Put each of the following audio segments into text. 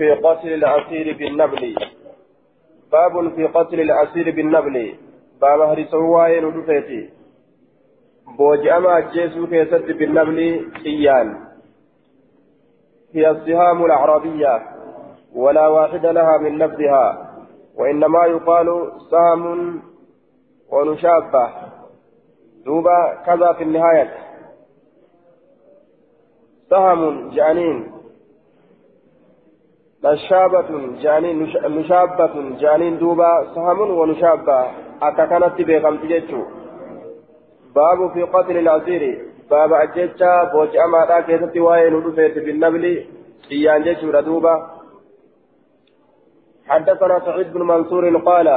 في قتل الأسير بالنبل. باب في قتل الأسير بالنبل. باب هرسواي ندفيتي بوجأما أجيسو كيست بالنبل سيان هي السهام الأعرابية ولا واحد لها من لفظها وإنما يقال سهم ونشابة. دوبا كذا في النهاية. سهم جانين. نشابة جانين نشابة جانين دوبا سهم ونشابة أكا كانت بيقمت جيتشو باب في قتل الأسير باب أجيتشا بوجه أما دا كيست وين ودفيت بالنبل إيان جيتشو ردوبا حدثنا سعيد بن منصور قال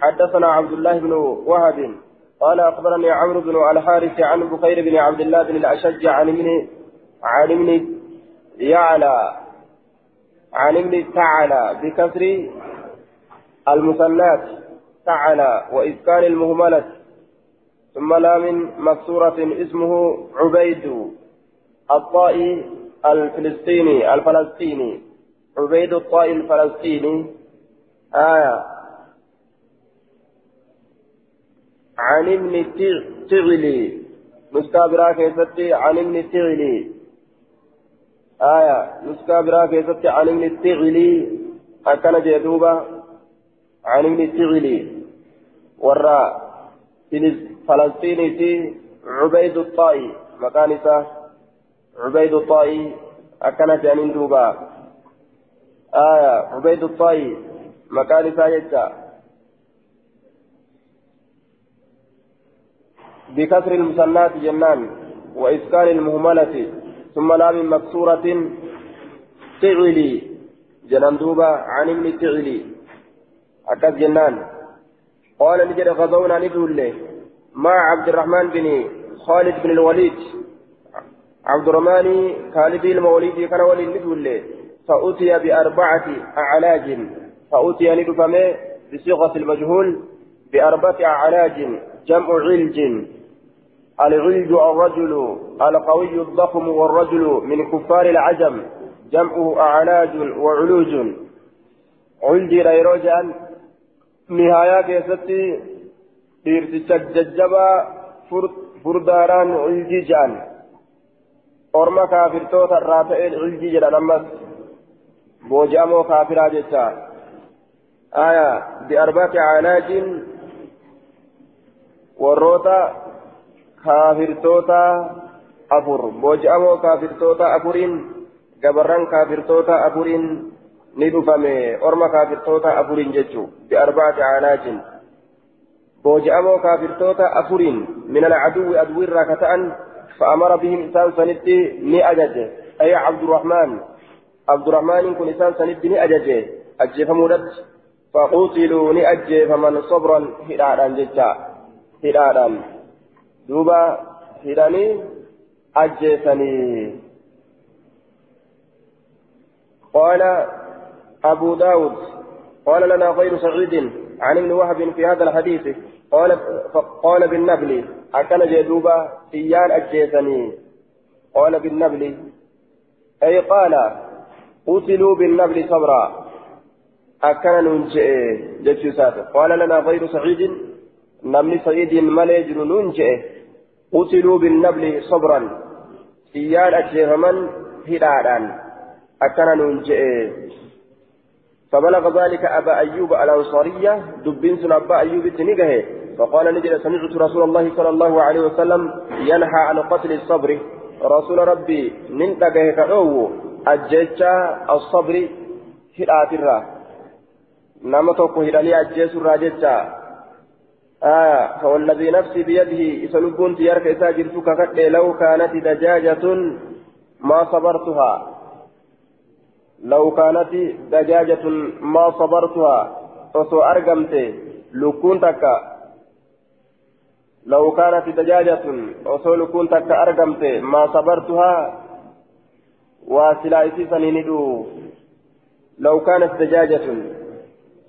حدثنا عبد الله بن وهب قال أخبرني عمرو بن الحارث عن بخير بن عبد الله بن الأشج عن ابن عن ابن يعلى عن ابن تعالى بكسر المثنات تعالى وإسكان المهملة. ثم لام مكسورة اسمه عبيد الطائي الفلسطيني الفلسطيني. عبيد الطائي الفلسطيني. آية. عن ابن تغلي. مستابرا كيستي عن ابن تغلي. آية نسكا برا كيست عن ابن التغلي. أكن جدوبا عن ابن التغلي. ورا فلسطيني في عبيد الطائي مكانسة عبيد الطائي. أكن جانين دوبا آية عبيد الطائي مكانسة يجا. بكسر المثنات جنان وإسكان المهملة. ثم لام مكسورة تعلي جنان دوبا عن ابن تعلي أكد جنان. قال نجد غزونا ندول مع عبد الرحمن بن خالد بن الوليد. عبد الرحمن خالد الموليد كان ولي ندول فأتي بأربعة أعلاج. فأتي ندفمه بصيغة المجهول بأربعة أعلاج. جمع علج. العلج الرجل القوي الضخم والرجل من كفار العجم جمعه أعلاج وعلوج علجي ريروجان نهاية كيستي dhiirticha jajjabaa furdaadhaan ciljii jedhan orma kaafirtoota irraa ta'een ciljii jedhan ammas booji'amoo kaafiraa jecha aya biarbati caalaajiin warroota kaafirtoota afur booji'amoo kaafirtoota afuriin gabarran kaafirtoota afuriin ni dhufame orma kaafirtoota afuriin jechuun bi'arbaati aanaatiin booji'amoo kaafirtoota afuriin min alcaduwwi aduwirraa ka ta'an فأمر بهم إنسان سندي ني أججه أي عبد الرحمن عبد الرحمن كن إنسان سندي ني أججه أججه فمودت فقتلوا ني أججه فمن صبرا هدادا ججا هدادا دوبا هداني أجيسني قال أبو داود قال لنا غير سعيد عن ابن وهب في هذا الحديث قال قال بالنبل أكن جدوبا إيان أجيسني قال بالنبل أي قال قتلوا بالنبل صبرا أكن ننجئ قال لنا غير سعيد نمني سعيد ملي جنون ننجئ قتلوا بالنبل صبرا إيان أجيفمن هدادان أكن ننجئ فبلغ ذلك أبا أيوب الأنصارية دبين سن أبا أيوب التنقه فقال نجد سمعت رسول الله صلى الله عليه وسلم ينهى عن قتل الصبر رسول ربي ننتقه كأو أجيتشا الصبر هداترا نما توقو هداني أجيس الراجتشا آه فوالذي نفسي بيده إسلوبون تيارك إساجر سككت لو كانت دجاجة ما صبرتها. لو كانت دجاجة ما صبرتها فسو أرقمت لكون تكا لو كانت دجاجة وسو لكون تكا أرقمت ما صبرتها. وسلا سنيندو لو كانت دجاجة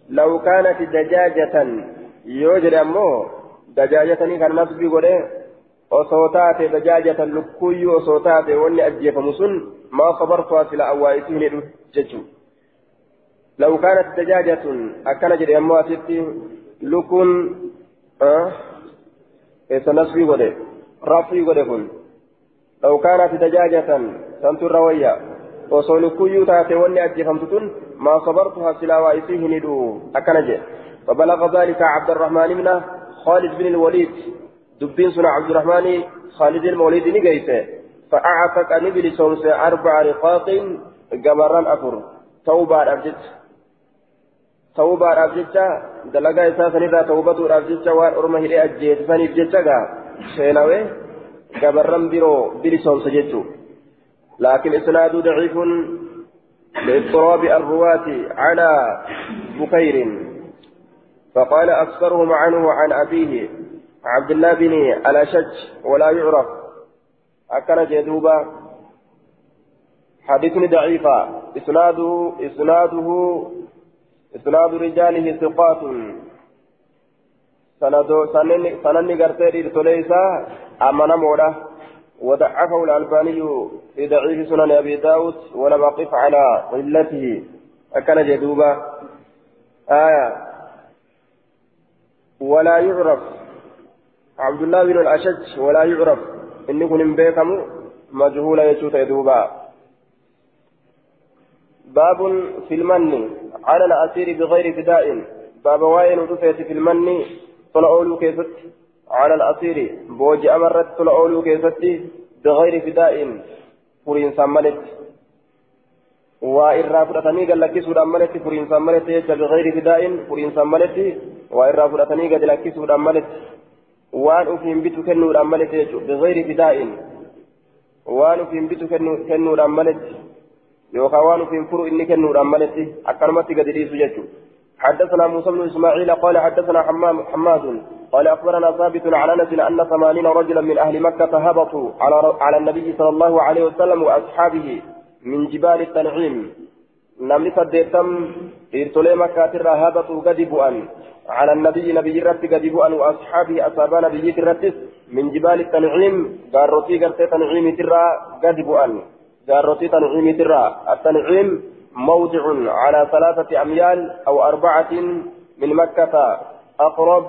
لو كانت دجاجة yoo jedhe ammoo dajaajatanii kan nasbii godhe osoo taate dajaajatan lukkuyyuu osoo taate wanni ajjeefamu sun maa sabartuhaa sila awwaa'isii hidhu jechuun لو كانت دجاجة أكن جري أمو أتتي لكن أه سنسوي ودي رفي ودي كن لو كانت دجاجة سنت الروية وصول كيو تاتي وني أجفمتتن ما صبرتها سلا وإسيه ندو أكن جري فبلغ ذلك عبد الرحمن بن خالد بن الوليد. دبين سنة عبد الرحمن خالد المولد نجيته. فأعتق نبل سومس أربع رقاق جبران أفر. توبة أبجد توبة أبجد دلقا إساسا إذا توبة أبجد وان أرمه إلي أجيت. فني بجد شيناوي جبران برو بلي سومس جيتو لكن إسناد ضعيف لإضطراب الرواة على بكير فقال أكثرهم عنه عن أبيه عبد الله بن الأشج ولا يعرف. أكن جدوبا. حديث ضعيفة إسناده إسناده إسناد رجاله ثقات. سنن قرتي تليسا أمنا مولا وضعفه الألباني في ضعيف سنن أبي داود ولم أقف على قلته. أكن جدوبا. آية. ولا يعرف. عبد الله بن الأشج ولا يعرف. إني كن بيكم مجهولا يشوت يدوبا باب في المن. على الأسير بغير فداء. باب واين ودفيت في المن. طلعوا كيست على الأسير بوجي أمرت. طلعوا كيست بغير فداء. فرين سملت وإرى فرطني قال لك سودان ملت فرين سملت بغير فداء فرين سملت وإرى فرطني قال لك سودان ملت waan ufiin bitu kennuudhaan malete jechuudha bigayri fidaa'in waan ufiin bitu kennuudhaan maletti yookaan waan ufiin furu inni kennuudhaan maletti akkanumatti gadi dhiisu jechuudha. حدثنا موسى بن إسماعيل قال حدثنا حمام حماد. قال أخبرنا ثابت عن أنس أن ثمانين رجلا من أهل مكة هبطوا على على النبي صلى الله عليه وسلم وأصحابه. من جبال التنعيم. نمني صديتم إرتولي مكة هبطوا قد على النبي نبي رت قد بؤن وأصحابه أصحاب نبي رتس من جبال التنعيم قاروتي قرت تنعيم ترى قد بؤن. قاروتي تنعيم ترى. التنعيم موضع على ثلاثة أميال أو أربعة من مكة. أقرب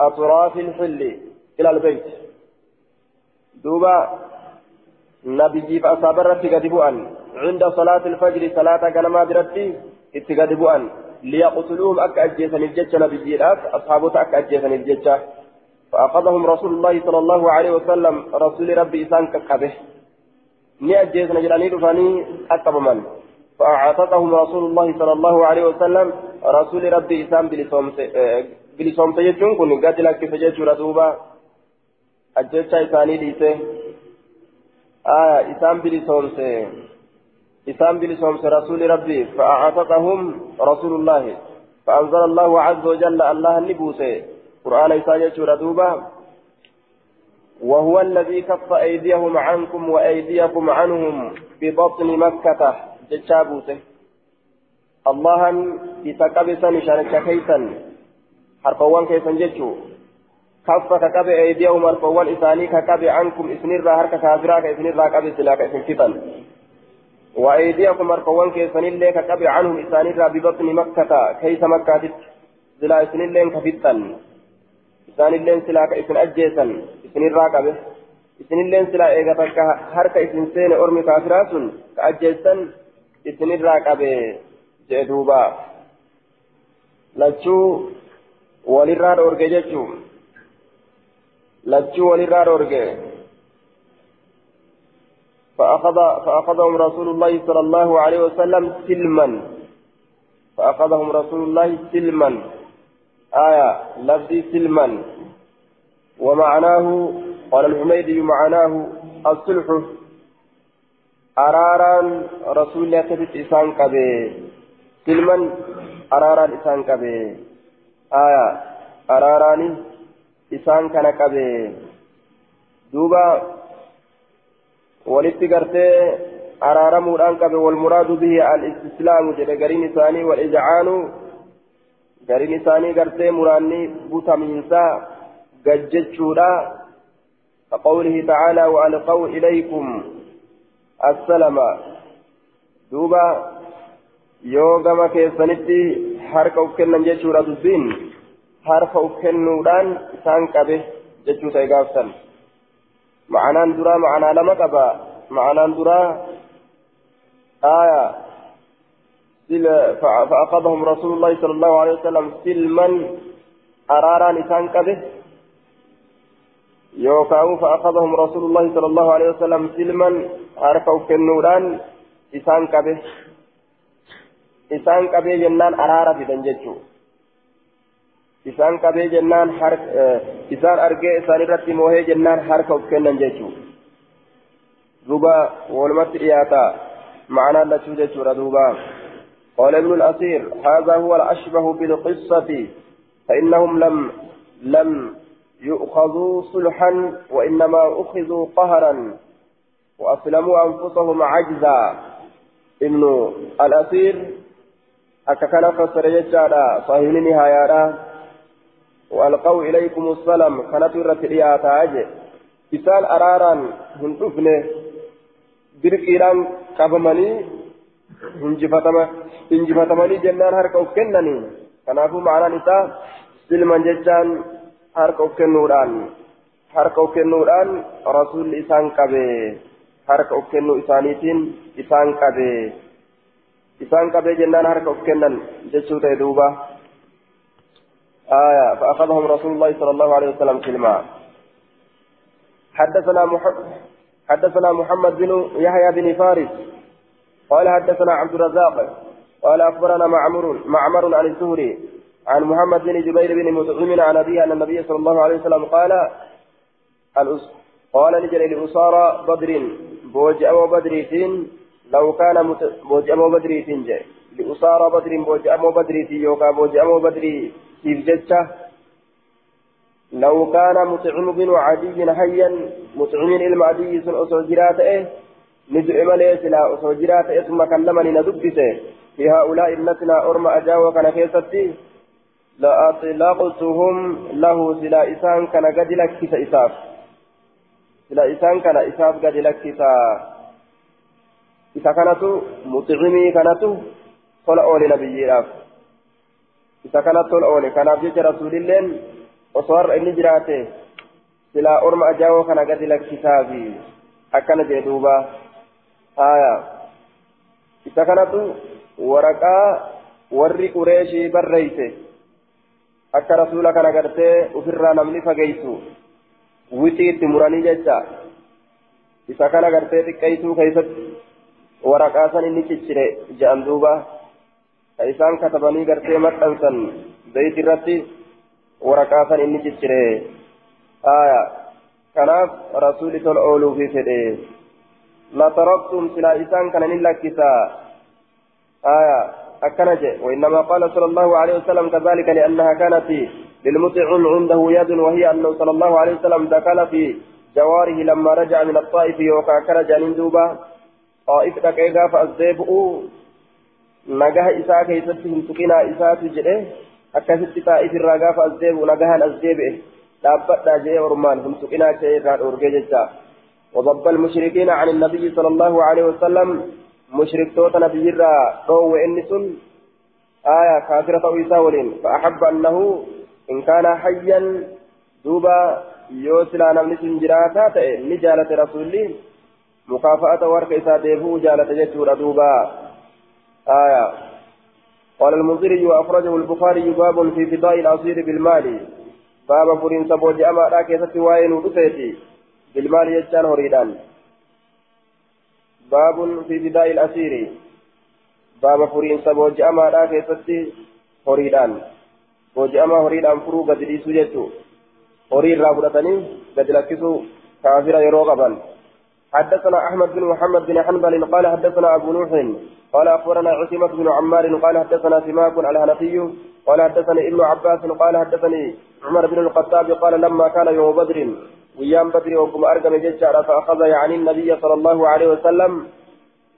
أطراف الحل إلى البيت. دوبا نبي فأصحاب رت قد بؤن. عند صلاة الفجر صلاة كلمة درتي اتقاد ليقتلوهم أك أجيسا الججة نبيجيرات أصحابه أك أجيسا الججة فأخذهم رسول الله صلى الله عليه وسلم رسول ربي إسان كقبه ني أجيسا جلاني رفاني أكبمن فأعتقهم رسول الله صلى الله عليه وسلم رسول ربي إسان بلسومت يجون كن قد لك فجيش ردوبا أجيسا إساني ليسه. آه إسان بلسومت. إسام بلسوم رسول ربي فأعتقهم رسول الله. فأنزل الله عز وجل الله النبوسي قرآن إساجة ردوبة وهو الذي كف أيديهم عنكم وأيديكم عنهم ببطن مكة. جتشابوسه الله إسكابسا شانك كيسا حرفوان كيسا جتشو كف ككب أيديهم حرفوان إساني ككب عنكم إسنير هرك كافراك إسنير كاب سلاك إسن وأيديكم أرقوان كيسن اللي كقبع عنهم إسان الرا ببطن مكة كيس مكة سلا إسن اللي كفتن إسان اللي سلا إسن أجيسا إسن الرا قبه إسن اللي سلا إيغا تكا حركة إسن سين أرمي كافرات كأجيسا إسن الرا قبه جدوبا لچو وللرا أورجي جچو لچو وللرا أورجي. فأخذ فأخذهم رسول الله صلى الله عليه وسلم سلما. فأخذهم رسول الله سلما. آية لفظ سلما. ومعناه قال الحميدي معناه الصلح. أرارا رسول الله تبت إسان كبه. سلما أرارا إسان كبه. آية أراراني إسان كان كبه. دوبا walitti gartee araaramuudhaan qabe walmuraadu bihi al-istislaamu jedhe gariin isaanii wal-ijcaanu gariin isaanii gartee muraanni butamiinsaa gajjechuudha كقوله تعالى وألقوا إليكم السلام دوبا yoo gama keessanitti harka uf kennan jechuudha dubbiin harka uf kennuudhaan isaan qabe jechuu ta'e gaafsan ma'anaan duraa ma'anaa lama qaba. Ma'anaan duraa آية فأخذهم رسول الله صلى الله عليه وسلم سلما أرارا نسان كبه يوكاو فأخذهم رسول الله صلى الله عليه وسلم سلما عرفوا كالنوران إسان كبه إسان كبه جنان أرارا في دنججو إسان كبه جنان حرك إسان أرقى إسان رتي موهي جنان حركة كنن ججو دوبا ولمت إياتا معنى لتوجد دوبا قال ابن الأثير هذا هو الأشبه بالقصة فإنهم لم لم يؤخذوا صلحا وإنما أخذوا قهرا وأسلموا أنفسهم عجزا ابن الأثير أككن فسر يجادا صحيح نهاية وألقوا إليكم السلام كانت الرتئيات أجي إسان أرارا injifatamanii jennaan harka uf kennanii kanaafuu ma'anaan isaa silman jechaan harka uf kennuudhaan harka uf kennuudhaan rasuulli isaan qabe harka uf kennuu isaaniitiin isaan qabe isaan qabe jennaan harka uf kennan jechuu ta'e duuba آية فأخذهم رسول الله صلى الله عليه وسلم كلمة حدثنا محمد حدثنا محمد بن يحيى بن فارس قال حدثنا عبد الرزاق قال أخبرنا معمر معمر عن الزهري عن محمد بن جبير بن مطعم عن أبيه أن النبي صلى الله عليه وسلم قال. قال نجري لأسارى بدر بوجأ بدريتين لو كان مت... بوجأ بدريتين جاي لأسارى بدر بوجأ بدريتين يوكا بوجأ بدري كيف جتة لو كان مطعم بن عدي حيا مطعم المعدي سن أسوجرات إيه ندعي ملي سلا أسوجرات ثم كلمني ندبسه في هؤلاء ابنتنا أرم أجاوة كان كيستي لأطلقتهم له سلا إسان كان قد لكس إساف. سلا إسان كان إساف قد لكس إذا كانت مطعمي كانت طلع أولي نبي راف إذا كانت طلع أولي كان في رسول الله وصار إني جراته سلا أرم أجاوة كان قد لكسافي أكن جدوبا آية إذا كانت waraqaa warri qureeshii barreeyse akka rasuula kana gartee ofirraa namni fageessu wixii itti muranii jecha isa kana gartee xiqqeessuu keessatti waraqaa san inni ciccire jedhan duuba katabanii gartee maxxansan beeyti irratti waraqaa san inni ciccire aya kanaaf rasuuli tol ooluufi fedhe lataraktum silaa isaan kana ni lakkisaa آية أكنج وإنما قال صلى الله عليه وسلم كذلك لأنها كانت للمطعم عنده يد وهي أنه صلى الله عليه وسلم دخل في جواره لما رجع من الطائف وكا كرج من دوبة طائف دقيقة فأزديبه نجاه إساء كيستهم سكينا إساء تجده أكست طائف الرقاء فأزديبه نجاه الأزديبه دابت جاء ورمان هم سكينا شيء أورجيجتا وضب المشركين عن النبي صلى الله عليه وسلم مشركتوتا نبيرا رو إنسون آية كافرة ويسا ولين فأحب أنه إن كان حيا دوبا يوسلا نمنس جراتا نجالة رسولي مكافأة ورك إسا ديفو جالة جتور دوبا آية. قال المنذري وأخرجه البخاري باب في فداء الأصير بالمال. باب فرين سبوج أما راكي ستوائن ودفيتي بالمال يجان هريدان باب في فداء الأسير باب فرين سبوج أما راكي ستي هريدان بوج أما هريدان فرو قد ليسو جتو هريد رابطتني قد لكسو كافر يروغبا حدثنا أحمد بن محمد بن حنبل قال حدثنا أبو نوح قال أخبرنا عثمة بن عمار قال حدثنا سماك الهنفي قال حدثني ابن عباس قال حدثني عمر بن الخطاب قال لما كان يوم بدر ويام بدر وكم أرقم ججار فأخذ يعني النبي صلى الله عليه وسلم.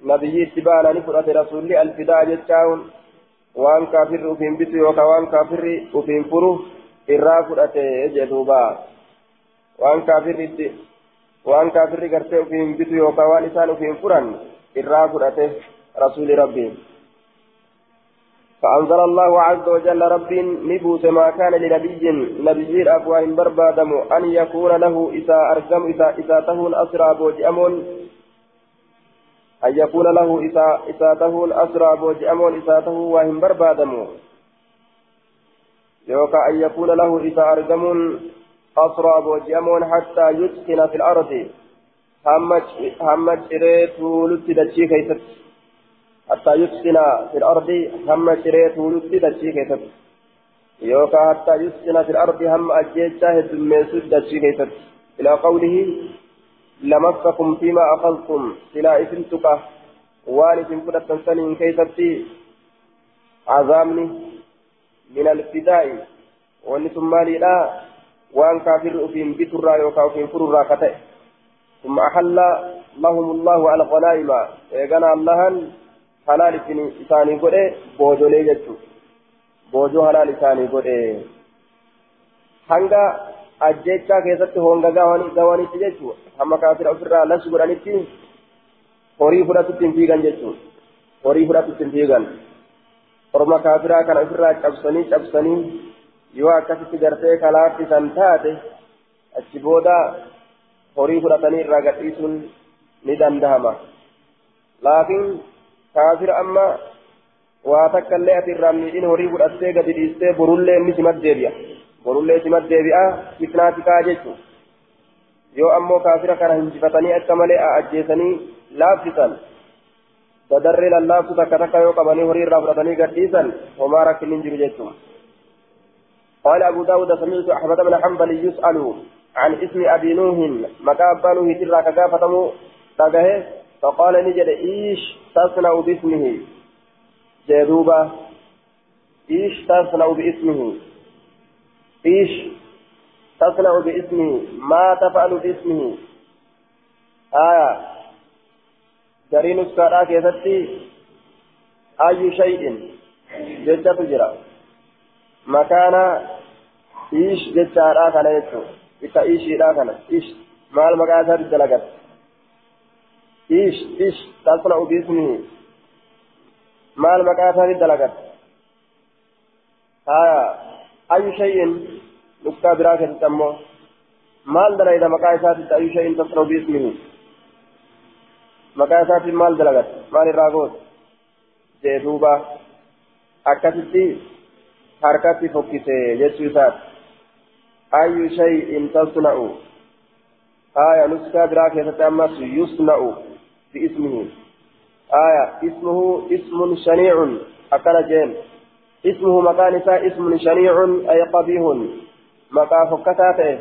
نبي اتبانا نفرة رسول الفداء ججاون وان كافر أفين بيتي وكوان كافر أفين فرو إرافة جدوبا وان كافر kaafirri gartee ofiin bitu yookaan waan isaan ofiin furan irraa fudhate rasuuli rabbii فأنزل الله عز وجل رب نبوس ما كان لنبي نبي الأفواه بربادم أن يكون له إذا أرجم إذا إذا تهون أسرى بوجأمون أن يكون له إذا إذا تهون أسرى بوجأمون إذا تهون وهم بربادم يوكا أن يكون له إذا أرجمون أسرى بوجأمون حتى يسكن في الأرض. همت إريت ولدت دتشي كيست حتى يسكن في الأرض همت إريت ولدت دتشي كيست يوكا حتى يسكن في الأرض هم أجيت شاهد من سدتشي كيست إلى قوله لمسكم فيما أخذتم سلا إثمتك والد فلت سنين كيستي عذامني من الفداء. ونسم مالي لا. وأن كافر أفين بترى يوكا أفين فررا كتئ ثم أحل لهم الله على الغنائم إيغانا اللهن حلال إساني قده بوجو ليجتو بوجو حلال إساني قده hanga ajjechaa keessatti honga gawanitti jechuudha hamma kaafira ofirraa lasu godhanitti horii fudhatutti hin fiigan jechuudha horii fudhatutti hin fiigan orma kaafiraa kana ofirraa cabsanii cabsanii yoo akkasitti gartee kalaatti san taate achi booda horii fudhatanii irraa gadhiisuun ni dandahama laakiin kaafira amma waa takka illee ati irraa miidhin horii fudhattee gadi dhiistee borullee inni simat deebi'a borullee simat deebi'a fitnaati kaa jechuun yoo ammoo kaafira kana hinjifatanii akka malee ajjeesanii laaffisan badarree lallaaftu takka takka yoo qabanii horii irraa fudhatanii gadhiisan homaa rakkin hin jiru jechuun قال أبو داود سمعت أحمد بن حنبل يسأل عن اسم أبي نوح مكابا نوح ترى كافة تقه فقال نجد إيش تصنع باسمه؟ جدوبة. إيش تصنع باسمه؟ إيش تصنع باسمه؟ ما تفعل باسمه؟ آية. جرين السكارة كيفتي؟ أي شيء؟ جدة تجرى مكان إيش جدة كان يتو isa ishiidha kana ish maal maqaa isaatti dalagat ish ish tasna'u biismihi maal maqaa isaatti dalagat haya ayu shay'in nuktaa biraa keessatti ammoo maal dalayda maqaa isaatti ayu shay'in tasna'u biismihi maqaa isaatti maal dalagat maal irraa goot jee duuba akkasitti harkatti fokkise jechuu isaati أي شيء تصنع آية نسكا براك يتتأمس يصنع باسمه آية اسمه اسم شنيع أكل جيم اسمه مكان اسم شنيع أي قبيح مكان فكتاته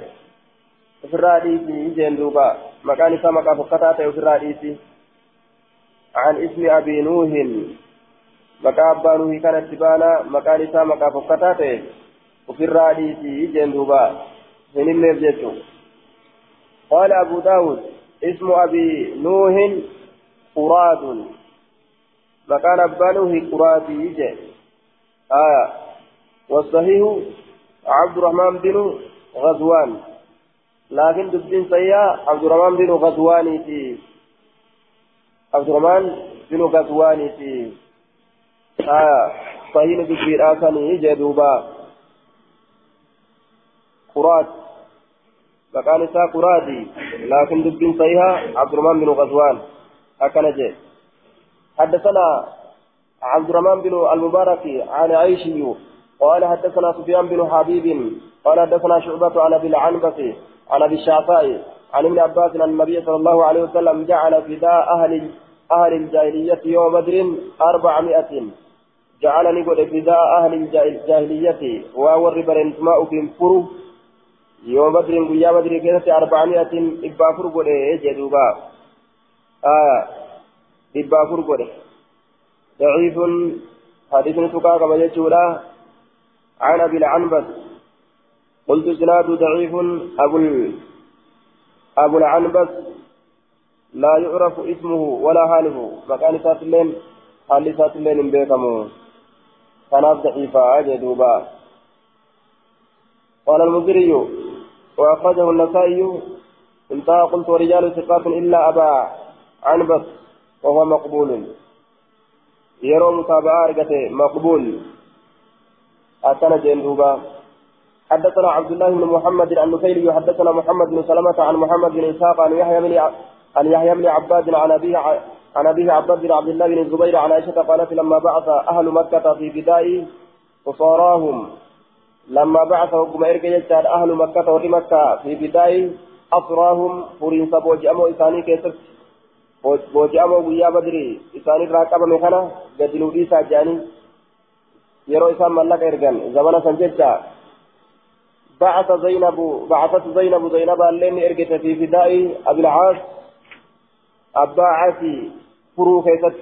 في الراديسي جين دوبا مكان مكان فكتاته في الراديسي عن اسم أبي نوح مكان أبا نوح كانت تبانا مكان مكان فكتاته ofirraa dhiisii jeen duuba. Hin himneef jechuun قال أبو داود اسم أبي نوح قراد مكان أبانوه قراد يجي آية والصحيح عبد الرحمن بن غزوان لكن دبين سيا عبد الرحمن بن غزواني في عبد الرحمن بن غزواني في آية صحيح دبين آكني يجي دوبا. قرات. مكان إساء قراتي لكن دبين صيحة عبد الرحمن بن غزوان. أكنجي حدثنا عبد الرحمن بن المبارك عن عيشي قال حدثنا سفيان بن حبيب قال حدثنا شعبة عن أبي العنبس عن أبي الشعفاء عن ابن عباس أن النبي صلى الله عليه وسلم جعل فداء أهل أهل الجاهلية يوم بدر أربعمائة. جعلني قد فداء أهل الجاهلية وأور برنتماء في فرو يوم بدر قيا بدر كيسة أربعمائة إبا فرقوده جدوبا. آية. إبا فرقوده ضعيف. حديث سكاك بجتولا عن أبي العنبس. قلت إسناد ضعيف. أبو أبو العنبس. لا يعرف اسمه ولا حاله. مكان سات اللين حال سات اللين كانت ضعيفة جدوبا قال المدري وأخرجه النسائي انتهى قلت ورجال ثقات إلا أبا عنبس وهو مقبول. يرى متابعة مقبول. أكن جندوبا حدثنا عبد الله بن محمد عن نفيل حدثنا محمد بن سلمة عن محمد بن إسحاق عن يحيى بن عن يحيى بن عباد عن أبيه عن أبيه عباد بن عبد الله بن الزبير عن عائشة قالت لما بعث أهل مكة في بداء قصاراهم لما بعث حكم إرجع أهل مكة ولمكة في بداية أسراهم فرين سبوجأمو إساني كيسر بوجأمو ويا بدري إساني راكب مكانا قدلوا إيسا جاني يرو إسان ملك إرجان زمن سنججا. بعث زينب بعثت زينب زينب اللين إرجت في فداء أبي العاص أبا عاسي. كيست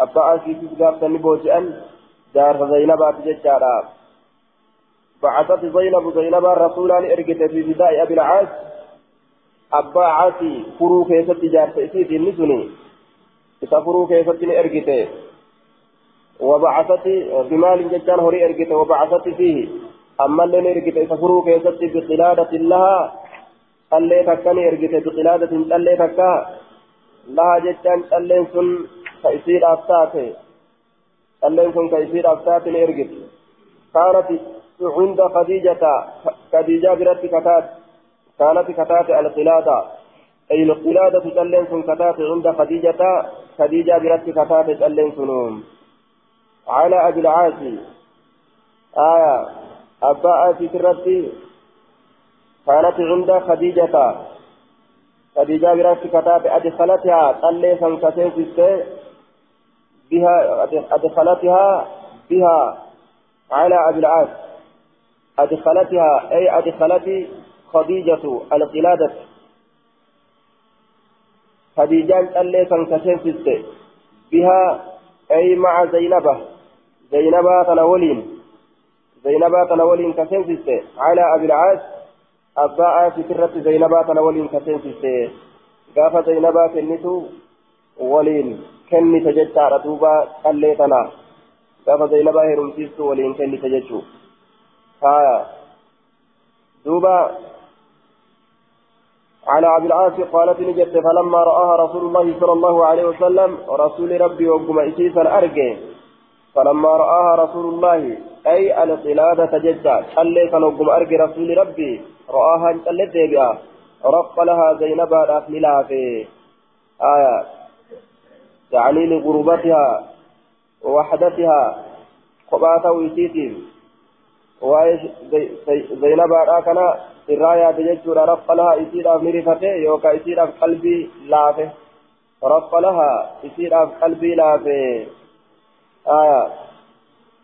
أبا عاسي في قابة نبوجأن دار زينب أتججارا بعثت زينب زينب الرسول أن إرجت في فداء أبي العاص أبا عاسي فرو كيست جارت إسيت النسني إذا فرو كيست إرجت وبعثت بمال ججان هوري إرجت وبعثت فيه أما اللي إرجت إذا فرو كيست بقلادة لها اللي تكني إرجت بقلادة اللي تكا لها ججان اللي سن كيسير أفتاته اللي سن كيسير أفتاته إرجت كانت عند خديجة خديجة برت كتات كانت كتات القلادة أي القلادة تلين سن كتات عند خديجة خديجة برت كتات تلين سنوم على أبي العاصي آية أبا آسي ترتي كانت عند خديجة خديجة برت كتات أدخلتها تلين سن كتات بها أدخلتها بها على أبي العاص أدخلتها أي أدخلت خديجة القلادة خديجان اللي كان بها أي مع زينبة زينبة تناولين زينبة تناولين كسنسست على أبي العاص أباء سترة زينبة تناولين كسنسست قاف زينبة كنتو ولين كني تججع رتوبة اللي تنا قاف زينبة هرمسيست ولين كني تججو آية دوبا على أبي العاص قالت نجد فلما رآها رسول الله صلى الله عليه وسلم رسول ربي وقم إسيسا أرجع فلما رآها رسول الله أي القلادة قال كان وقم أرجع رسول ربي رآها قلت بها رق لها زينب أكملها في آية يعني لغربتها ووحدتها قباتا ويسيتين zaynabaadhaa kana irraa yaade jechuudha rafqa lahaa isiidhaaf ni rifate yookaan isiidhaaf qalbii laafe rafqa lahaa isiidhaaf qalbii laafe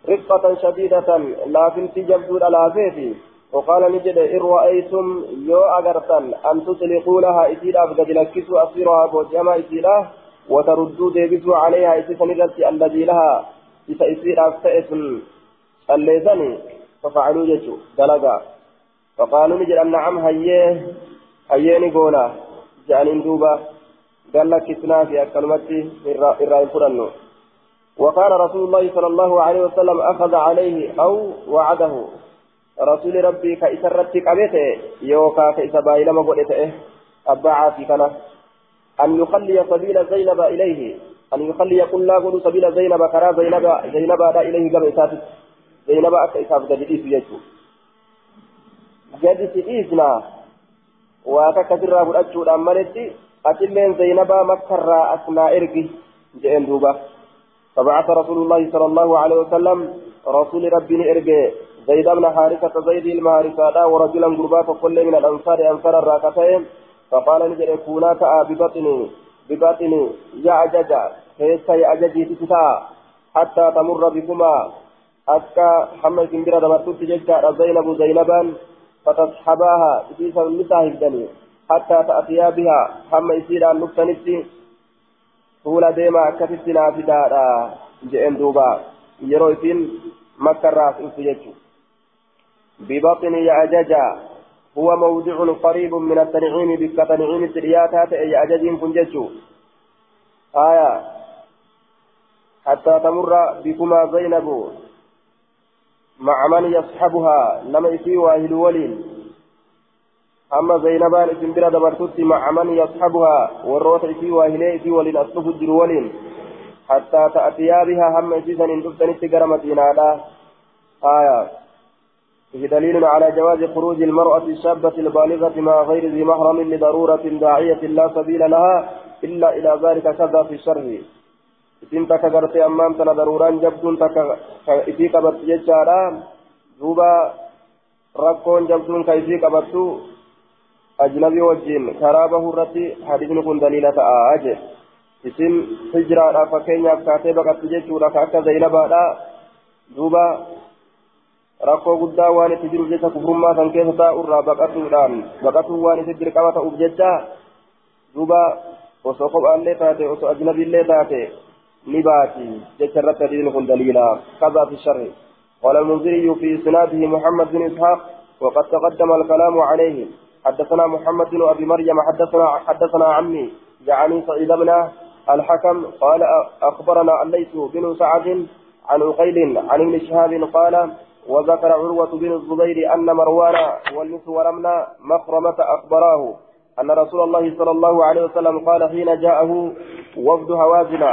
رفقة شديدة لا فنتي جبدود لافيتي وقال نجد إن رأيتم يو أغرتن أن تطلقوا لها إسيرا فقد لكسوا أصيرها بوجهما إسيرا وتردوا ديبسوا عليها إسيسا الذي لها إسيرا فتئس الليزني ففعلوا جتو دلقا فقالوا نجد أن نعم هيه هيني قولا جانين دوبا قال لك كسنا في أكلمتي إرائي فرنو وقال رسول الله صلى الله عليه وسلم أخذ عليه أو وعده. رسول ربي كإسرتك أبيته يوكا كإسبايل ما قلته أبعا في كنا. أن يخلي سبيل زينب إليه أن يخلي كل لا سبيل زينب كرا زينب زينب إليه قبل akka isaaf gadi dhiisu jechuudha gadi si dhiisna waa takka sirraa fudhachuudhaan maletti atilleen zainabaa makkarraa asnaa ergi jedheen duuba فبعث رسول الله صلى الله عليه وسلم رسول ربي إرجع زيد بن حارثة زيد المهارثة ورجلا قربات كل من الأنصار أنصار الراكتين فقال نجد كونا تأى ببطني ببطني كيف يا أججي تتا حتى تمر بكما hamma isin bira dabartutti jechaadha zaynabu zaynabaan fatasxabaaha isiisa nisaa higdanii hattaa ta'atiyaa bihaa hamma isiidhaan dhuftanitti fuula deemaa akkasitti naa fidaadha je'en duuba yeroo isiin makkarraa dhuftu jechu ببطن يأجج هو موضع قريب من التنعيم بك تنعيم الترياتات يأجج فنججو. آية. حتى تمر بكما زينب. مع من يصحبها. لما يسي واهل ولين أما زينبان اسم بلا دبرتوتي مع من يصحبها. والروت يسي واهلي يسي ولين أصلف الجر ولين حتى تأتيا بها هم يسيسن إن دفتن استقر مدينة آية. فيه دليل على جواز خروج المرأة الشابة البالغة مع غير ذي محرم لضرورة داعية لا سبيل لها إلا إلى ذلك كذا في الشر isin takka gartee ammaan tana daruuraan jabduun takka isii qabattu jechaadha duuba rakkoon jabduun ka isii qabattu ajnabii wajjin karaa bahuu irratti hadisni kun daliila ta'a jedhe isin hijiraadhaaf fakkeenyaaf kaatee baqattu jechuudha ka akka zaynabaadha duuba rakkoo guddaa waan itti jiruuf jecha kufrummaa san keessa taa'urraa baqatuudhaan baqatuun waan itti dirqama ta'uuf jecha duuba osoo kophaallee taate osoo ajnabiillee taate ni baati jecha irratti hadiisni kun daliila kaza fi sharri قال المنذري في إسناده محمد بن إسحاق وقد تقدم الكلام عليه حدثنا محمد بن أبي مريم حدثنا حدثنا عمي يعني سعيد بن الحكم قال أخبرنا الليث بن سعد عن عقيل عن ابن شهاب قال وذكر عروة بن الزبير أن مروان والمسور من مخرمة أخبراه أن رسول الله صلى الله عليه وسلم قال حين جاءه وفد هوازن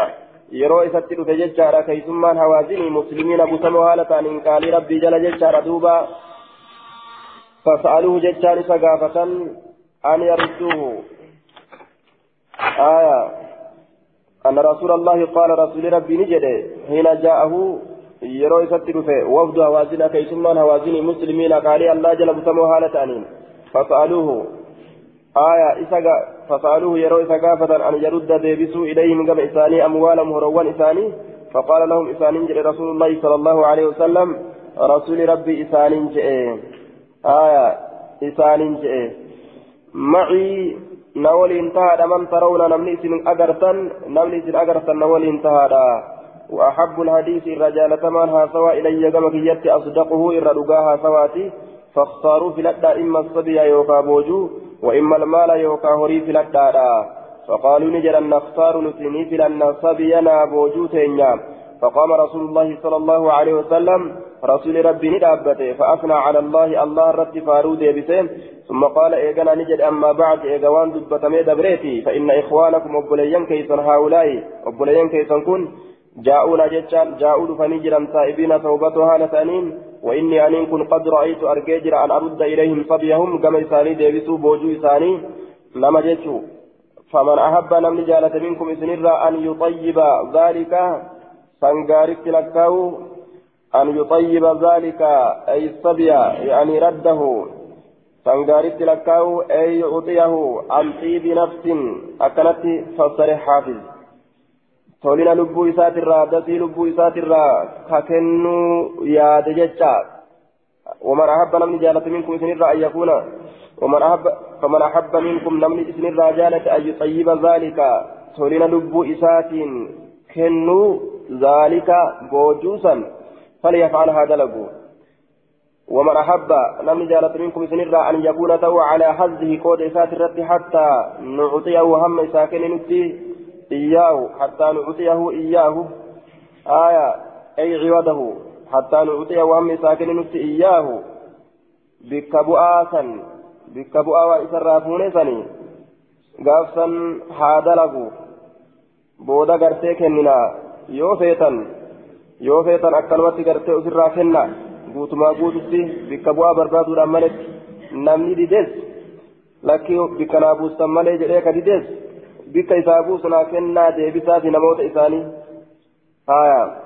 isatti dhufe jechaadha keeysummaan hawaasini muslimiin abusamoo haala ta'aniin qaalii rabbii jala jechaadha duuba fasa'aluhu jechaan isa gaafatan an yarudduuhu aya anna rasuula allahi qaala rasuuli rabbii ni jedhe hiina jaa'ahu isatti dhufe wafdu hawaasina keeysummaan hawaasini muslimiina qaalii allah jala busamoo haala ta'aniin fasa'aluuhu aya isa فسألوه يروا إذا قافة أن يرد ديبسوا إليهم قبل إساني أموالهم هروان إساني فقال لهم إساني جئ رسول الله صلى الله عليه وسلم رسول ربي إساني جئ آية إساني جئ معي نولي انتهى من ترون نمني سن أجرتن نمني سن أجرتن نولي انتهى وأحب الحديث الرجال تمانها سوا إلي كما كيت أصدقه إر سواتي فاختاروا في لدى إما الصبي يوكا بوجو وإما المال يوكا هوري في لدى فقالوا نجر أن نختار نسيني في لأن صبينا بوجو تينيا. فقام رسول الله صلى الله عليه وسلم رسول ربي ندابته فأثنى على الله الله رد فارود بسين ثم قال إيقنا نجد أما بعد إيقوان دبتمي دبريتي فإن إخوانكم أبليين كيسا هؤلاء أبليين كيسا كن. جاءونا جتان جاءوا فنجرا تائبين توبتها لتانين وإني أن كن قد رأيت أرجيجر أن أرد إليهم صبيهم كما إساني ديبسوا بوجو إساني لما جتشو. فمن أحب نمن جالة منكم إسنرا أن يطيب ذلك فانقارك لكاو أن يطيب ذلك أي الصبي يعني رده فانقارك لكاو أي يعطيه عن طيب نفس أكلت فصرح حافظ. Tolina lubbuu isaatirraa dasii lubbuu isaatirraa ka kennuu yaade jecha. ومن أحب نمني جالة منكم إذن أن يكون ومن أحب فمن أحب منكم نمني إذن جالة أن يطيب ذلك تولين لبو إسات كنوا ذلك بوجوسا فليفعل هذا لبو ومن أحب نمني جالة منكم إذن أن يكون تو على حظه قود إسات الرد حتى نعطيه هم ساكن نتي إياه حتى نعطيه إياه آية أي عوده حتى نعطيه وهم ساكن نفس إياه بك بؤاسا بك بؤا وإسرافون سني قافسا هذا له بودا قرتي كننا yoo feetan yoo feetan akkanumatti gartee ofirraa kenna guutumaa guututti bikka bu'aa barbaaduudhaan maletti namni dides lakkii bikka naa buustan malee jedhee ka dides bikka isaa buusunaa kennaa deebisaati namoota isaanii. Haya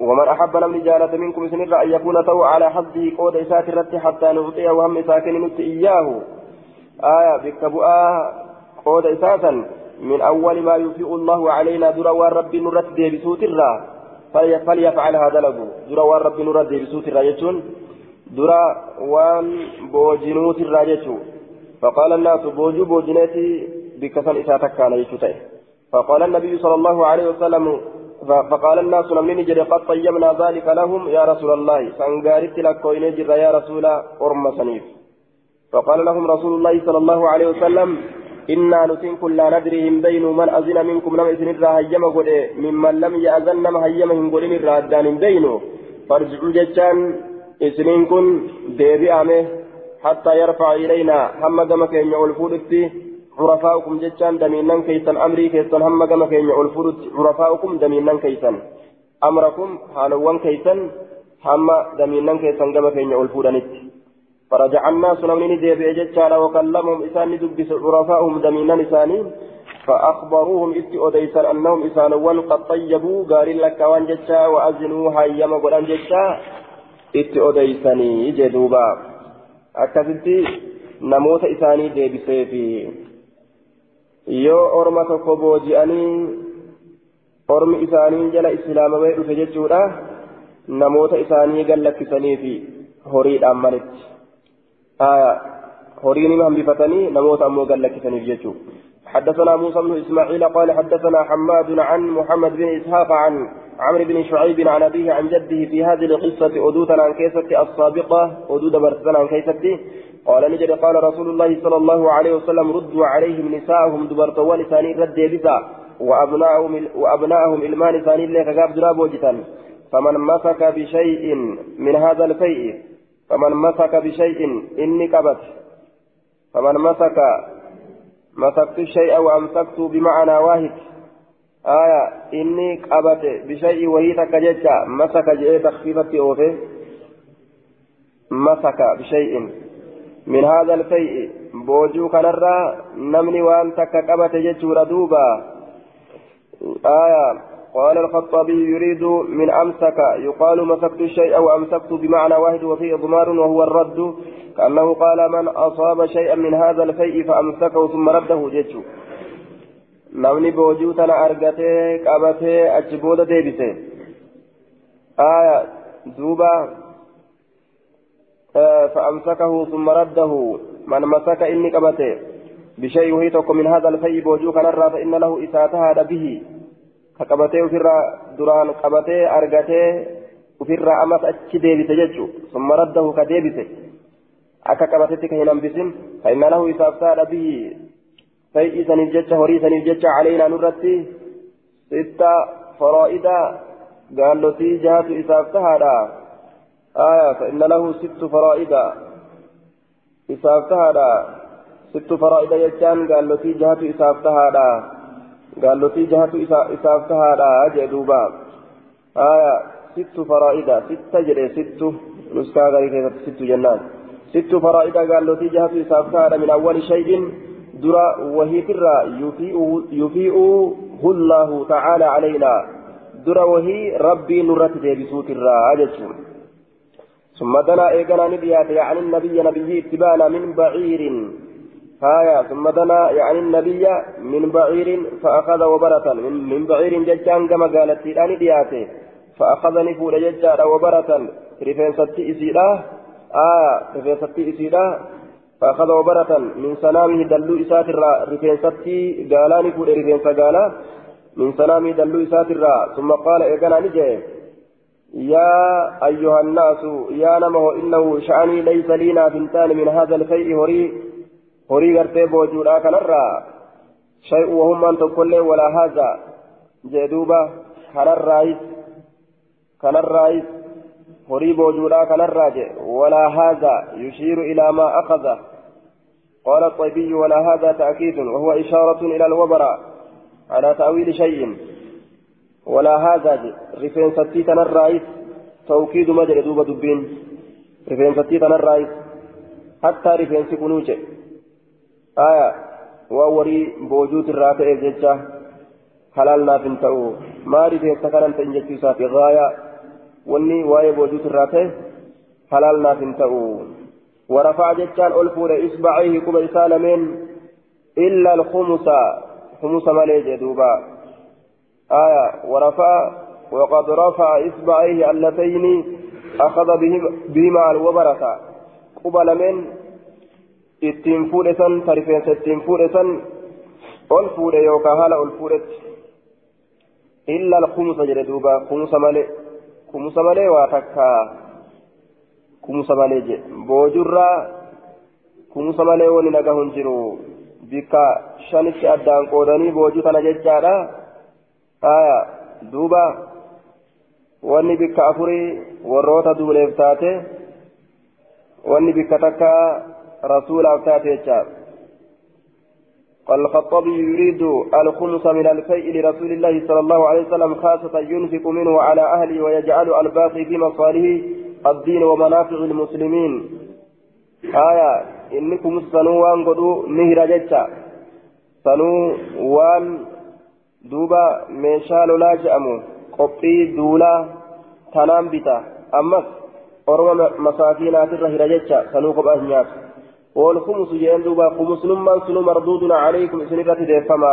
ومن أحب لم جالة منكم سنرى أن يكون تو على حظه قود إسات الرت حتى نعطيه وهم ساكن نت إياه آية بكبؤا قود إساسا من أول ما يوفئ الله علينا درا والرب نرد بسوت الرا فليفعل هذا له درا والرب نرد بسوت الرا يجون درا وان بوجنوت الرا يجون فقال الناس بوجو بوجنتي بكسل إساتك كان يشتئ فقال النبي صلى الله عليه وسلم فقال الناس لم نجد قد طيبنا ذلك لهم يا رسول الله فانقارت لك وينجر يا رسول أرم سنيف. فقال لهم رسول الله صلى الله عليه وسلم إنا نسين كل ندري بين من أذن منكم نم إذن هيما قد ممن لم يأذن هم قد الرا أدان بينه. فارجعوا جتان إذن كن ديبي أمه حتى يرفع إلينا هم كما كان يقول عرفاؤكم جتان دمينان كيسان أمري كيسان هم كما كين الفرد عرفاؤكم دمينان كيسان أمركم حالوان كيسان damiinnan keessan gama keenya ol fuudhanitti. فرجع الناس نمني ديبي جتشالا وكلمهم إسان دبس عرفاءهم دمينا إسانين فأخبروهم إتي أديسا أنهم إسانوان قد طيبوا قال لك وان جتشا وأزنوا هيما قلان جتشا إتي جدوبا أكثرتي نموت إساني ديبسي في yoo orma tokko booji'anii ormi isaanii jala islaamamee dhufe jechuudha namoota isaanii gallakkisanii fi horiidhaan malitti horiin hambifatanii namoota ammoo gallakkisaniif jechuudha حدثنا موسى بن اسماعيل قال حدثنا حماد عن محمد بن اسحاق عن عمرو بن شعيب عن ابيه عن جده في هذه القصة ادوتا عن كيسه السابقه ادود برسنا عن كيسه قال نجد قال رسول الله صلى الله عليه وسلم ردوا عليهم نساءهم دبرتوان ثاني رد بسا وابناءهم وابناءهم إلمان ثاني لك غاب دراب وجتان. فمن مسك بشيء من هذا الفيء فمن مسك بشيء إني كبت فمن مسك مسكت الشيء وأمسكت بمعنى واحد. آية إني قبت بشيء وهي تكجتة مسك جئ تخفيفة أوفي. مسك بشيء. من هذا الفيء بوجو كنرى نمني وأن تكقبت جتشور دوبا. آية قال الخطابي يريد من أمسك يقال مسكت الشيء أو أمسكت بمعنى واحد وفيه إضمار وهو الرد كأنه قال من أصاب شيئا من هذا الفيء فأمسكه ثم رده جتشو namni boojuu tana argatee qabatee achi booda deebise aya فأمسكه ثم رده. من مسك إني قبته بشيء وهي من هذا الفي بوجو كان فإن له إساتها به كقبته وفر دران قبته أرغته وفر أمس أتش ديبته ججو. ثم رده كديبته. أكا قبتك هنم بسم فإن له إساتها به فيئ سنف جج هري سنف جج علينا نرتي. ستة فرائد. قال له تي جهة إساتها آية فإن له ست فرائد إسافتها ست فرائد يجان قال له في جهة إسافتها قال له في جهة إسافتها جدوبا آية ست فرائد ست جري ست نسكا غير ست جنات ست فرائد قال له في جهة إسافتها من أول شيء. درا وهي ترى يفيء يفيء الله تعالى علينا. درا وهي ربي نرت بسوت الرا ثم دنا إيقنا نبيات يعني النبي نبي اتبانا من بعير. هايا ثم دنا يعني النبي من بعير فأخذ وبرة من, بعير ججان كما قالت تيراني دياته فأخذني فول ججان وبرة رفين ستي إسيرا آية رفين ستي إسيرا فأخذ وبرة من سنامه دلو إسات الرا. رفين ستي قالاني فول رفين سقالا من سنامه دلو إسات الرا. ثم قال إيقنا نجي. يا أيها الناس يا نمه إنه شأني ليس لنا بنتان من هذا الفيء هري هري غرتي بوجودا كنرى شيء وهم أن تقول ولا هذا. جدوبة كان الرئيس كان الرئيس هري بوجودا كان ولا هذا. يشير إلى ما أخذ. قال الطيبي ولا هذا تأكيد. وهو إشارة إلى الوبر على تأويل شيء. ولا هذا رفين ستي الرئيس توكيد مجرى دوبا دبين. رفين ستي الرئيس حتى رفين سكنوجه آية. ووري بوجود الرافع ججة حلال نافن تأو. ما رفين سكنا تنجتي سافي غاية. وني وأي بوجود الرافع. حلال نافن تأو. ورفع ججان ألفور إصبعيه كما إسالمين. إلا الخمس. خمس مالي دوبا. آية ورفع وقد رفع إصبعيه اللتين أخذ بهما الوبرة قبل من ittiin fuudhe san ta rifeensa ittiin fuudhe san ol fuudhe yookaan haala ol fuudhetti illa alkumusa jedhe duuba kumusa malee kumusa malee waa takka kumusa malee jedhe boojurraa kumusa malee wani nagahu hin jiru bikka shanitti addaan qoodanii boojuu tana jechaadha aya duuba. Wanni bikka afurii warroota duuleef taate. Wanni bikka takka rasuulaaf taate jecha. قال يريد الخمس من الفيء لرسول الله صلى الله عليه وسلم خاصة ينفق منه على أهله ويجعل الباقي في مصالح الدين ومنافع المسلمين آية إنكم سنو وان قدو نهر جتا سنو وان دوبا ميشال لا جأمو قبطي دولا تنام بتا أمس أرمى مساكينات الرهر جتا سنو قبأه نيات والخمس جين دوبا خمس نمان سنو مردود عليكم إسنرة ديفما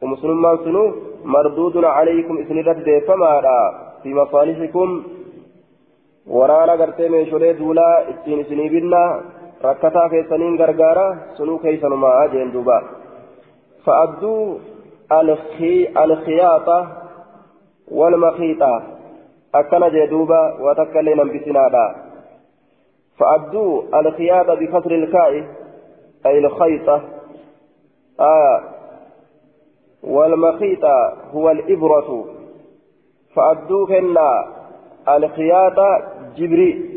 خمس نمان سنو مردود عليكم إسنرة ديفما في مصالحكم waraana gartee meeshoolee duulaa ittiin isinii binna rakkataa keessaniin gargaara sunuu keeysanumaa jeen duuba. Fa'adduu alkhiyaaxa jee duuba waa takka illee nambisinaadha فأدوا الخياطة بكسر الكاء أي الخيطة آه والمخيطة هو الإبرة. فأدوا كنا الخياطة جبري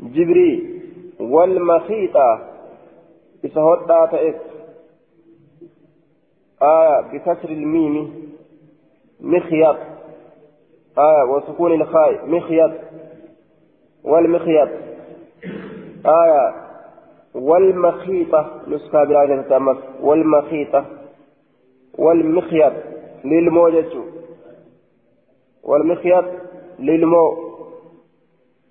جبري والمخيطة إسهود تأس آية بكسر الميم. مخيط. آية وسكون الخاء مخيط. والمخيط. آية والمخيطة. نسخة براجة تامس والمخيطة. والمخيط. للموجة. والمخيط. للمو.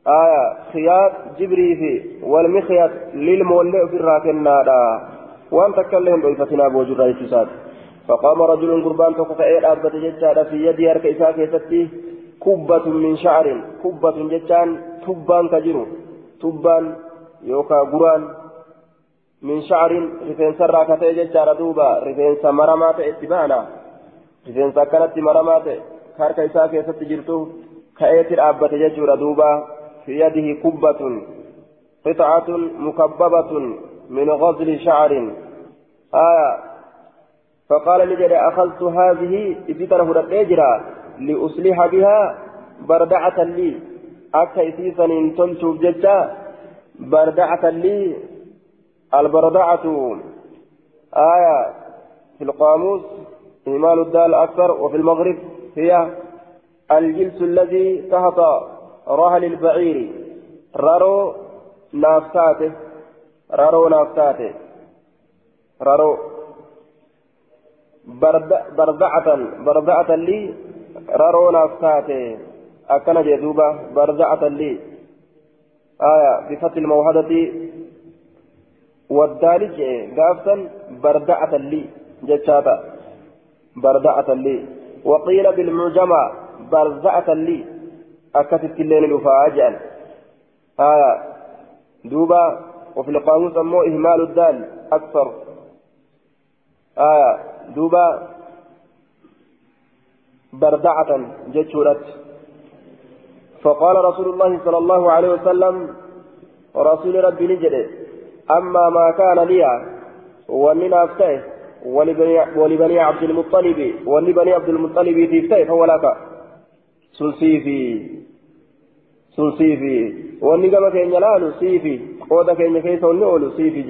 آية خياط. جبري في والمخيط. للمولع في الراكنة. وان تكلم بإفتنا بوجود رئيس فقام رجل قربان تقطع أبت ججارة في يد يرك إساك كبة من شعر كبة ججان تبان كجرو تبان يوكا قران من شعر رفين سرى كتئ ججارة دوبا رفين سمرمات اتبانا رفين سكنت مرمات كارك إساك جرتو كأيت أبت ججورة دوبا في يده كبة قطعة مكببة من غزل شعر. آية فقال لجد أخذت هذه إذا الأجرى لأصلح بها بردعة لي. أكا إسيسا تلتوب ججا بردعة لي البردعة. آية في القاموس إهمال الدال أكثر وفي المغرب هي الجلس الذي تحت رهل البعير. رارو نافتاته رارو نافتاته. رارو بردعة بردعة لي رارو نافتاته أكن جدوبة بردعة لي آية بفتح الموحدة والدالج قافتا بردعة لي جتشاتا بردعة لي وقيل بالمعجمة بردعة لي أكتت الليل الوفاء آية دوبا وفي القاموس أمو إهمال الدال أكثر آية دوبا بردعة جتشورت فقال رسول الله صلى الله عليه وسلم رسول ربي نجد أما ما كان لي ومن أفتاه ولبني, عبد المطلب ولبني عبد المطلب تفتاه فهو لك سنسيفي سنسيفي wanni gama keenya laalu siifi qooda keenya keessa wanni oolu siifi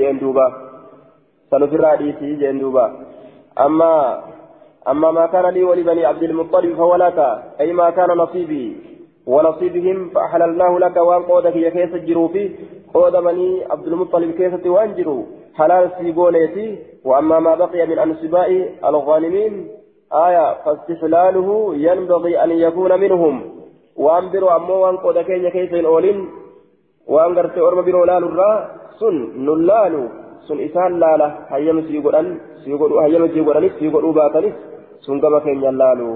sanufirraa dhiisii jeen duuba. Amma أما ما كان لي ولبني عبد المطلب فهو لك أي ما كان نصيبي ونصيبهم فأحللناه لك وان قودك يا كيس الجروفي قود بني عبد المطلب كيسة وانجروا حلال سيقوليتي وأما ما بقي من أنصباء الغانمين آية فاستحلاله ينبغي أن يكون منهم وأن بروا أمو وان قودك يا كيس الأولين وأن قرت بروا لالو الرا سن نلالو سن إسان لالا هيم سيقولن سيقولوا هيم سيقولن سيقولوا باتنس سن كما كين يلالو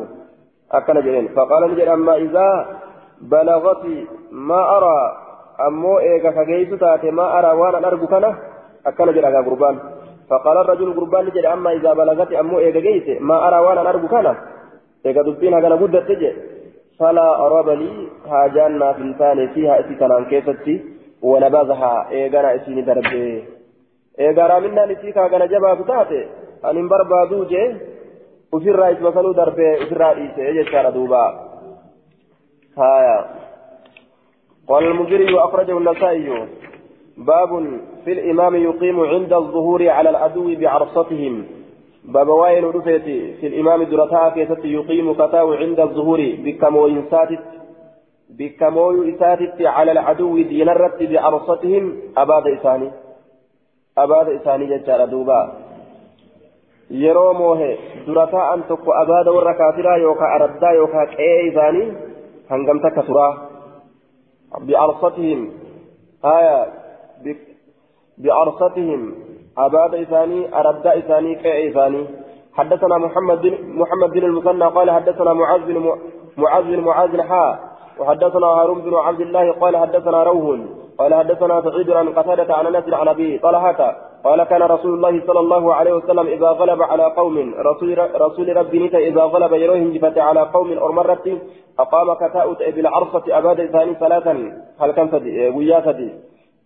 أكن جرين فقال نجر أما إذا بلغت ما أرى أمو إيغا كجيس تاتي ما أرى وأنا أرجو كنا أكل جرى قربان فقال الرجل قربان لجل أما إذا بلغت أمو إيغا جيس ما أرى وأنا أرجو كنا إيغا دبين هكذا قد تجي فلا أراب لي هاجان ما في الثاني فيها إتي كنان كيفتي ونبذها دربي إيغا رامنا نسيكا كان جبا فتاتي أن بربادو جي وفي إسمسلو دربي وفي الرئيس يجي دوبا هايا قال المجري وأخرجه النسائي باب في الإمام يقيم عند الظهور على العدو بعرصتهم باب وائل رفيتي في الإمام درتاء كيست يقيم كتاو عند الظهور بكمو إنساتت بكمو إساتت على العدو دين الرد بعرصتهم أباد إساني أباد إساني ججار دوبا ta'an tokko abaada warra kaafiraa yookaan araddaa yookaan qe'ee isaanii hangam takka turaa bi'arsatihim haya bi'arsatihim abaada isaanii araddaa isaanii qe'ee isaanii حدثنا محمد بن محمد بن المثنى قال حدثنا معاذ بن معاذ بن معاذ حاء وحدثنا هارون بن عبد الله قال حدثنا روح قال حدثنا سعيد عن قتادة عن أنس عن أبي طلحة قال كان رسول الله صلى الله عليه وسلم إذا غلب على قوم رسول رسول ربي نتا إذا غلب يروهم جفت على قوم أو مرت اقام كتاؤت بالعرصة اباد ثاني ثلاثا هل كان فدي ويا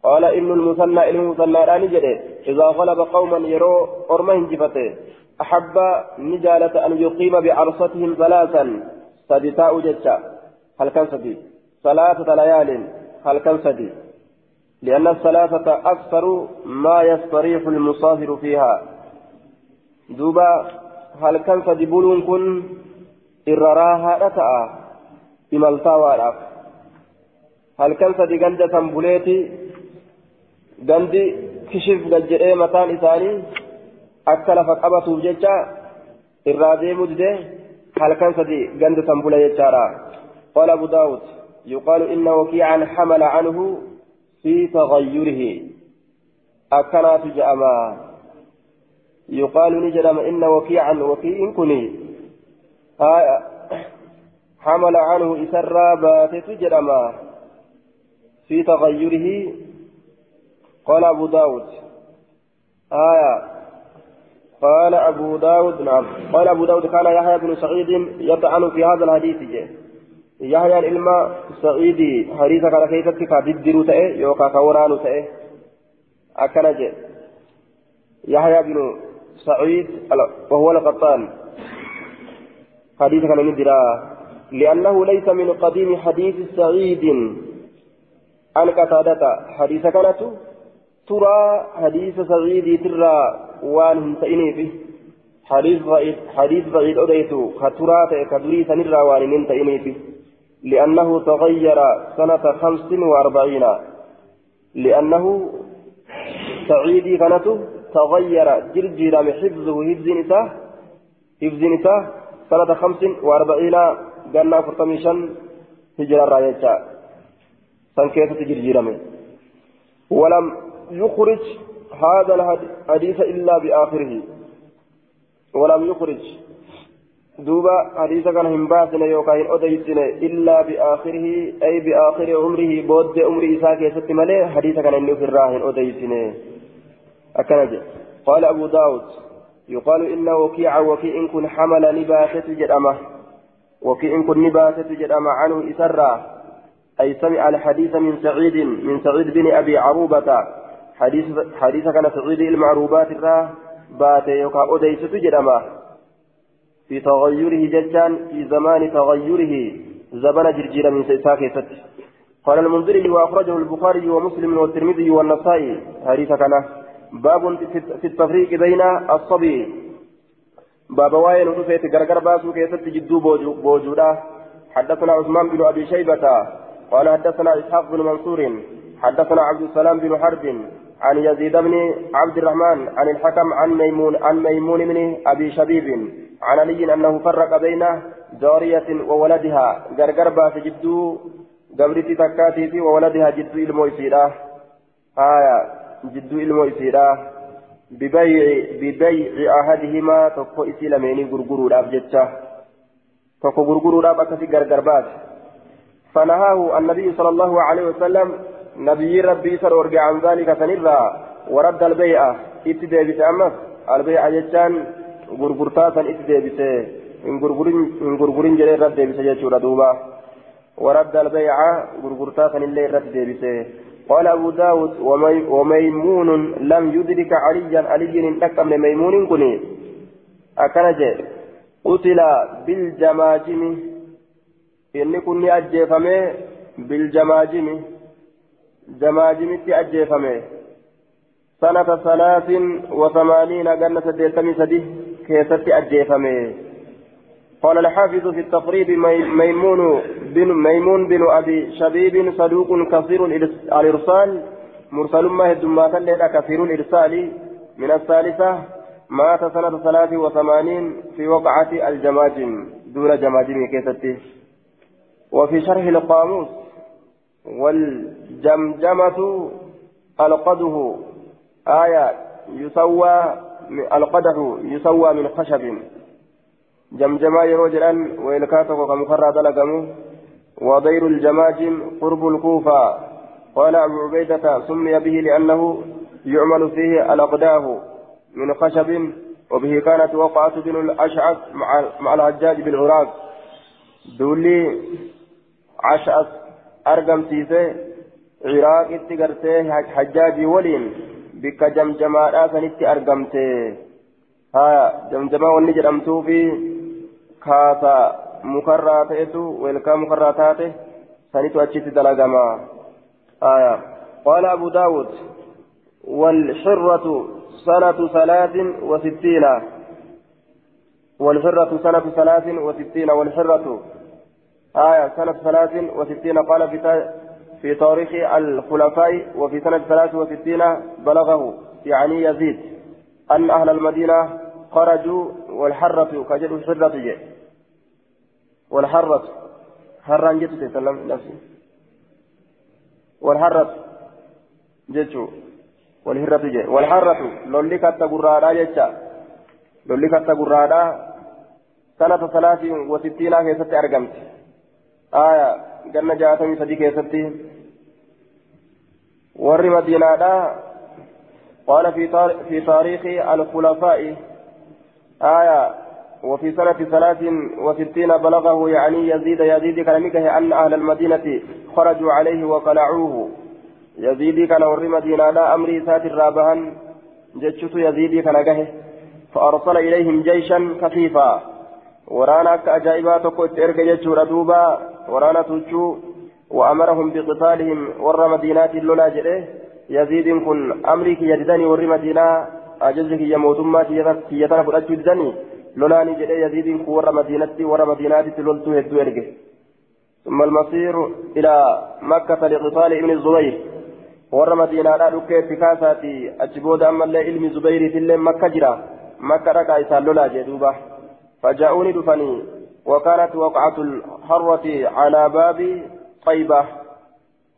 قال ابن المثنى ابن المثنى راني جده إذا غلب قوما يرو ارمهم جفته أحب نجالة أن يقيم بعرصتهم ثلاثا. سدتاء جتا. هل كان فدي ثلاثة ليال. هل كان فدي لأن الثلاثة أكثر ما يستريح المسافر فيها. دوبا هل كان فدبولون كن إرراها رتأ إمالتا وراف هل كان فدي جنجة تنبوليتي جندي كشف ججئي متان إساني أكل فقبته ججا إرادي مجده هل كان فدي جنجة تنبولي ججارا قال أبو داود يقال إن وكيعا حمل عنه في تغيره. أكنات جأما. يقال نجرم إن وكيعا وكيء كني. آية حمل عنه إسرى باتت جرما. في تغيره. قال أبو داود. آية. قال أبو داود نعم. قال أبو داود كان يحيى بن سعيد يطعن في هذا الحديث. جه يحيى الإلما سعيدي حديث كان كيست كددرو تأه يوكا كورانو تأه أكنج يحيى بن سعيد وهو القطان حديث كان ندرا لأنه ليس من قديم حديث سعيد عن قتادة حديث كانت ترى حديث سعيد ترى وان هم تئني حديث بعيد حديث بعيد أديتو كترى كدري سنرى وان هم فيه لأنه تغير سنة خمس وأربعين. لأنه سعيدي كانت تغير من حفظه حفظ نساء حفظ نساء سنة خمس وأربعين. قلنا فرطميشا هجرة رايجا سنكيسة جرجير من ولم يخرج هذا الحديث إلا بآخره. ولم يخرج. دوبا حديث كان هم باسنا يوكا هن أديسنا إلا بآخره أي بآخر عمره بود عمره إساء كيست ملي حديث كان إنه في الراهن أديسنا أكنج قال أبو داود يقال إن وكيع وكيع كن حمل نباتة جدأمة وكيع كن نباتة جدأمة عنه إسرا أي سمع الحديث من سعيد من سعيد بن أبي عروبة حديث حديث كان سعيد المعروبات الراه بات يوكا أديسة جدأمة في تغيره ججان في زمان تغيره زبن جرجير من ساكتة قال المنذري وأخرجه البخاري ومسلم والترمذي والنسائي حديث kana. باب في التفريق بين الصبي. باب waa'ee ترفيت gargar baasuu keessatti je'e duuba boojuudha. حدثنا عثمان بن أبي شيبة. قال حدثنا إسحاق بن منصور. حدثنا عبد السلام بن حرب. عن يزيد بن عبد الرحمن عن الحكم عن ميمون عن ميمون بن أبي شبيب. عن علي أنه فرق بين جارية وولدها. gargar baase je'e duuba قبرتي تكاتي وولدها جدو المويسيرة آية جدو المويسيرة ببيع ببيع أحدهما تقو إسي لميني غرغرو راب جتة تقو غرغرو راب أكسي غرغر باس. فنهاه النبي صلى الله عليه وسلم نبي ربي سر ورجع عن ذلك سنرى ورد البيعة اتدى بتأمس البيعة جتان gurgurtaa san itti deebise hin gurgurin jedhee irratti deebise jechuudha duuba. ورد البيع غرغرتا فنلي رد ديبسه قال أبو داود ومي وميمون لم يدرك عليا علي انتقم ميمون كني أكنج قتل بالجماجم إني كني أجيفمي بالجماجم جماجمت أجيفمه سنة ثلاث وثمانين jenna digdamii sadii keessatti ajjeefame قال الحافظ في التقريب ميمون بن ميمون بن أبي شبيب صدوق كثير الإرسال مرسل maa heddummaata كثير الإرسال. من الثالثة مات سنة ثلاث وثمانين في وقعة الجماجم duula جماجم keessatti. وفي شرح القاموس والجمجمة ألقده آية يسوى القدح يسوى من خشب. جمجما يروجلا ويلكاتك كمخرى دلقمو وضير الجماجم قرب الكوفة. قال أبو عبيدة سمي به لأنه يعمل فيه الأقداه من خشب وبه كانت وقعة بن الأشعث مع الحجاج بن عراق. دولي عشعث أرقم سيسي عراق اتقرتي حجاجي ولين. بك جمجما آسنت أرقمتي ها جمجما ونجر أمتو في كاسا مكررات إتو ويلكا مكررات سنتو أتشت دلقما آية قال أبو داود والحرة سنة ثلاث وستين والحرة سنة ثلاث وستين والحرة آية سنة ثلاث وستين قال في تاريخ الخلفاء وفي سنة ثلاث وستين بلغه يعني يزيد أن أهل المدينة خرجوا والحرة كجد الحرة والحرة حرا جت تسلم نفسي. والحرة جتشو والهرة جي. والحرة لولي كتا قرادا جتشا لولي سنة ثلاث وستين كيست أرقمت آية جنة جاءتني سدي كيستي ور مدينة قال في في تاريخ الخلفاء آية وفي سنة ثلاث وستين بلغه يعني يزيد يزيد كلامك أن أهل المدينة خرجوا عليه وقلعوه يزيدي كان ور مدينة لا أمري سات الرابهن جتشت يزيدي كان فأرسل إليهم جيشا كثيفا ورانا كأجائبا تقول ترك جتشورا دوبا ورانا تجو وأمرهم بقتالهم ور مدينات اللولا جده يزيد كن أمري كي يددني ور مدينة أجزك يموتما كي يتنا فرأجو ددني لولاني جده يزيد كن ور مدينة ور مدينات تلولتو هدو إرقه ثم المصير إلى مكة لقتال ابن الزبير warra madiinaadhaa dhukkeetti kaasaati achi booda ammallee ilmi zubayriitillee makka jira. Makka dhaqaa isaan lolaa jee duuba. فجاءوني دفني وكانت وقعة الحرة على باب طيبة.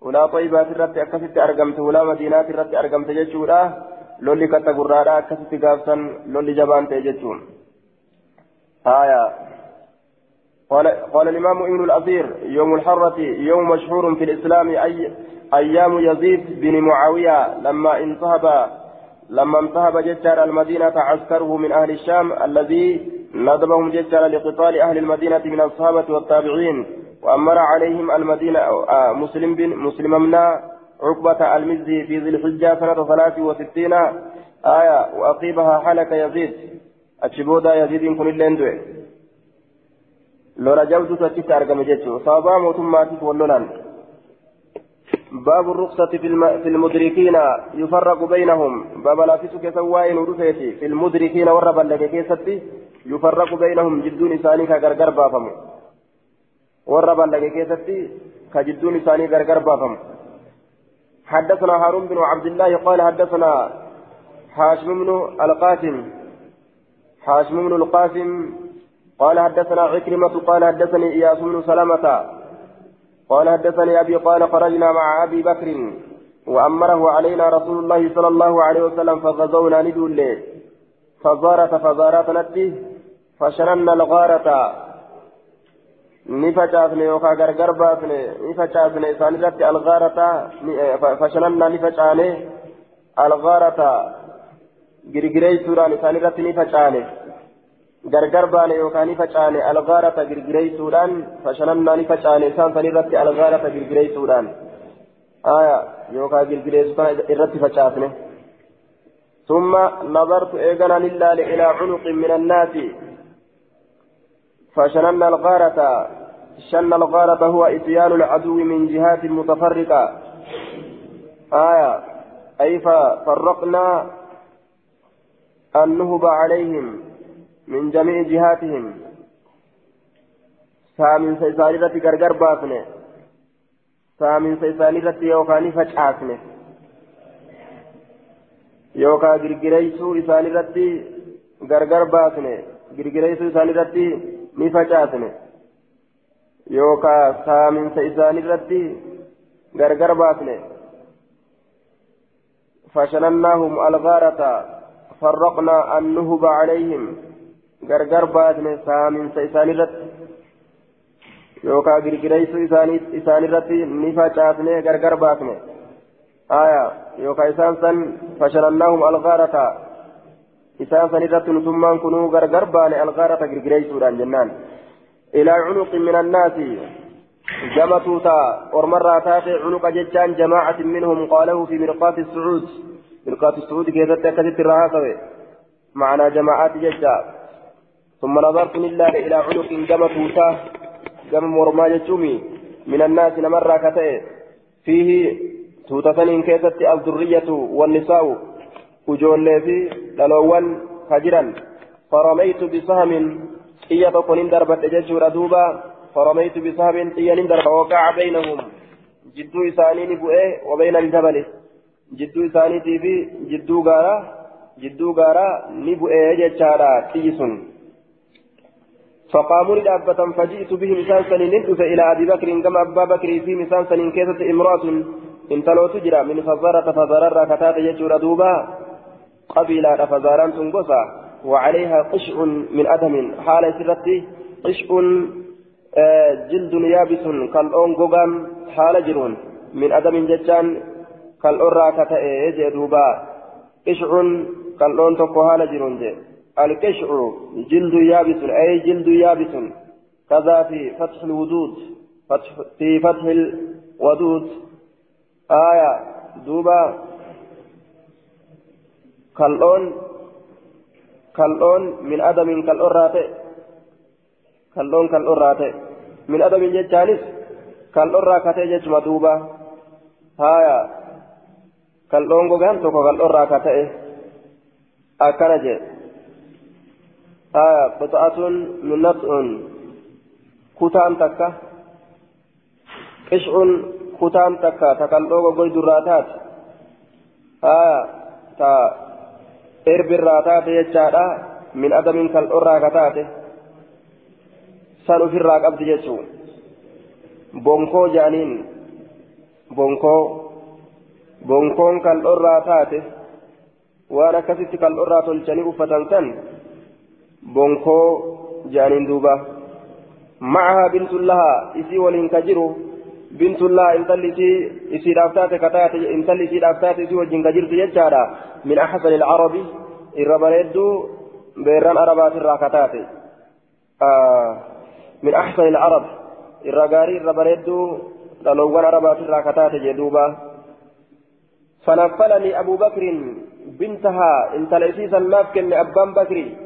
ولا طيبة ترت أكست أرقمت ولا مدينة ترت أرقمت جتشورا لولي كتقرارا أكست قافتا لولي جبان تجتشون آية. قال قال الإمام ابن الأثير يوم الحرة يوم مشهور في الإسلام أي أيام يزيد بن معاوية لما انتهب لما انتهب ججار المدينة عسكره من أهل الشام الذي ندبهم ججار لقتال أهل المدينة من الصحابة والتابعين وأمر عليهم المدينة آه، مسلم بن مسلم منا عقبة المزي في ذي الحجة سنة ثلاث وستين آية وأقيبها حلك يزيد. أتشبودا يزيد كن اللين لو رجوت تشيت أرقم جيتشو صابا موتماتي واللولان. باب الرخصة في, الم... في المدركين يفرق بينهم. باب لا تسك سواء ورفيتي في المدركين ورب لك يفرق بينهم. جدون ثاني كغرغر بافم ورب لك كيستي كجدون ثاني غرغر بافم حدثنا هارون بن عبد الله قال حدثنا حاشم بن القاسم. حاشم بن القاسم قال حدثنا عكرمة قال حدثني إياس بن سلمة قال حدثني أبي قال خرجنا مع أبي بكر وأمره علينا رسول الله صلى الله عليه وسلم فغزونا ندول فزارة فزارات نتي فشننا الغارة. نفجافن يوكا غرغر بافن نفجافن إسان الغارة. فشننا نفجاني الغارة. غرغري سوران إسان نفجاني gargar baane yookaan ni facaane algaarata girgireysuudhaan fashanannaa ni facaane isaan san irratti algaarata girgireysuudhaan aya yookaan girgireessu kana irratti facaasne ثم نظرت إيغانا لله إلى عنق من الناس فشننا الغارة شن الغارة هو إتيان العدو من جهات متفرقة آية أي ففرقنا النهب عليهم من جميع جهاتهم. سامن سيساني رتي غرغر باسنه. سامن سيساني رتي يوكاني فجاسنه يوكا غرغريسو إساني رتي غرغر باسنه. غرغريسو إساني رتي facaasne yookaa saaminsa isaanii irratti gargar baasne فشنناهم الغارة. فرقنا النهب عليهم. باسن سامن سيسان رت يوكا غرغريسو إسان رت نفا چاسن غرغر باسن آية يوكا إسان سن فشنناهم الغارة إسان سن رت نتمان كنو غرغر بان الغارة غرغريسو دان جنان إلى عنق من الناس جمتوتا ورمرة تاتي عنق ججان جماعة منهم قاله في مرقات السعود مرقات السعود كيف تكتت الرهاقة معنى جماعات ججا ثم نظرت لله إلى عنق جمتوتا جم مرما جتومي. من الناس نمرة كتئ فيه توتسن كيست الذرية والنساء. وجولي في دلوان خجرا فرميت بسهم إيا تكون دربت ججور دوبا. فرميت بسهم إيا درب وقع بينهم. جدو إساني بؤي وبين الجبل. جدو إساني في جدو غارا جدو غارا نبؤي ججارا تيسن فقاموا لدابة فجئت بهم مسان سنين إلى أبي بكر كما أبا بكر في مسان سنين كيسة امرأة انتلو تجرى من فزارة فزارة كتات يجور دوبا قبيلة فزاران تنقصا وعليها قشع من أدم حال سرتي قشع آه جلد يابس كالأون قوغام حال جرون من أدم ججان كالأورا كتئ جدوبا قشع كالأون تقو حال جرون جي. القشع جلد يابس أي جلد يابس. كذا في فتح الودود فتح في فتح الودود آية دوبا. كالأون كالأون من أدم كالأرات كالأون كالأرات من أدم جتانس كالأرا كتي جت مدوبة هايا كالأون غان توكو كالأرا كتي هايا قطعة من نطع كتان تكا قشع كتان تكا تكالأون غوي دراتات هايا تا min adamin kal'orraa ka taate san ofirraa qabdi jechuu bonkoo jedhaniin bonkoo bonkoon kal'orraa taate waan akkasitti kal'orraa tolchanii uffatan san bonkoo duuba macahaa bintullahaa isii waliin ka jiru bintullahaa intalli isii isiidhaaf taate ka taate intalli isiidhaaf taate isii wajjin ka jirtu jechaadha من أحسن العرب الربريد بيران عربات الراكتات آه من أحسن العرب الرقاري الربريد للوان عربات الراكتات جدوبا فنفلني أبو بكر بنتها انت ليسيسا نافكن أبان بكري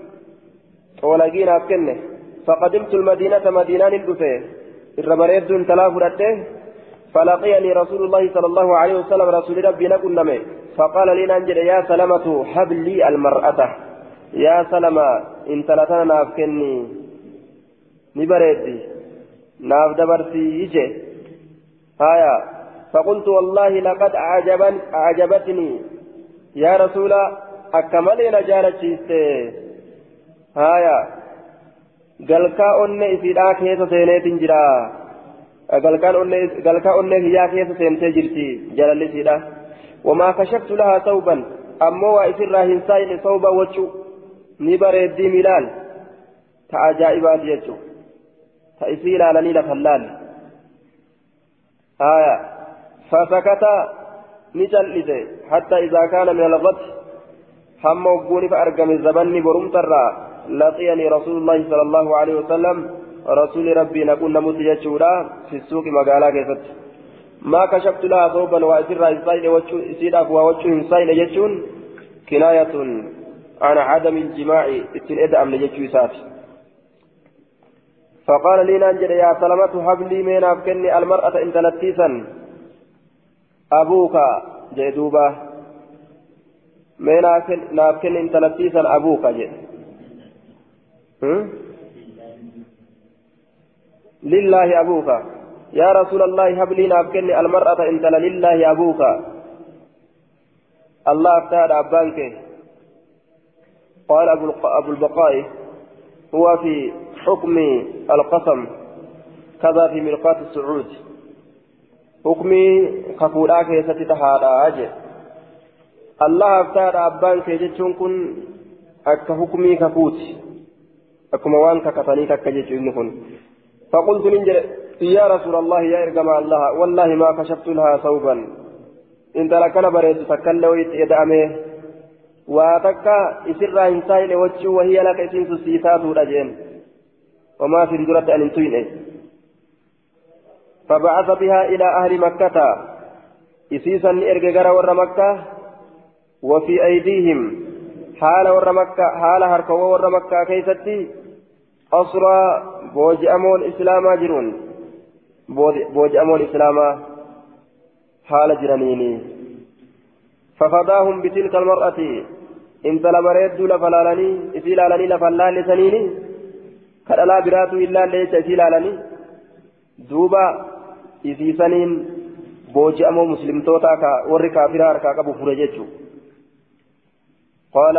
ولقي نافكن فقدمت المدينة مدينان الدفه الربريد انتلا فرته فلقيني رسول الله صلى الله عليه وسلم رسول ربي نمي فقال لي ننجل يا سلمة هب لي المرأة يا سلمة إن تلتنا نافكني نبريدي ناف دبرتي يجي هايا فقلت والله لقد أعجبن أعجبتني يا رسول أكمل نجارة هايا galkaa onne isiidhaa keessa seeneetin jira galkaa onne hiyyaa keessa seentee jirti jalallisiidha wamaa kashaftu lahaa sawban ammoo waa isirraa hin saayine sawba wachuu ni bareeddii milaal ta ajaa'ibaati jechuu ta isii ilaalanii lafan laal haya fasakata ni cal'ise hatta idaa kaana min algati hamma wagguunifa argame zabanni borumtarraa لقيني رسول الله صلى الله عليه وسلم رسول ربي نكون نموت يجورا في السوق مقالا كيفت. ما كشفت لها ثوبا وأسر إنسان وإسيدك ووجه إنسان يجون كناية عن عدم الجماع اتن أم لجيتشو سات فقال لي نانجل يا سلمة هب لي من أفكني المرأة إن تلتيسا. أبوك؟ جدوبة ما نأفكن انت لتيسا أبوك؟ جد لله أبوك. يا رسول الله هب لي نافكن المرأة انت لله أبوك. الله أفتاد أبانك. قال أبو البقاء هو في حكم القسم كذا في ملقات السعود. حكمي كفولا كيستي تهادا أجي. الله أفتاد أبانك جتشون كن أكا حكمي كفوتي أكما وان ككتني ككجتشون كن فقلت من يا رسول الله يا إرقم الله والله ما كشفت لها ثوبا eda'ame waa takka isirraa hin taa'ine wachuu wahii alaka isiinsu sii taatuudha jeen. Wamaa fi duratti an hin tuyne. فبعث بها إلى أهل مكة إسيسا إرجع ور مكة وفي أيديهم حال ور مكة حال هركوا ور مكة كيستي أسرى بوج أمول إسلاما جرون. بوج أمول إسلاما حال جرانيني. ففداهم بتلك المرأة. انت لبريد لفلالني إسيلالني لفلال سنيني كلا براتو إلا ليس إسيلالني دوبا إسي سنين بوجي أمو مسلم توتا وري كافر كا كبو فرجتشو قال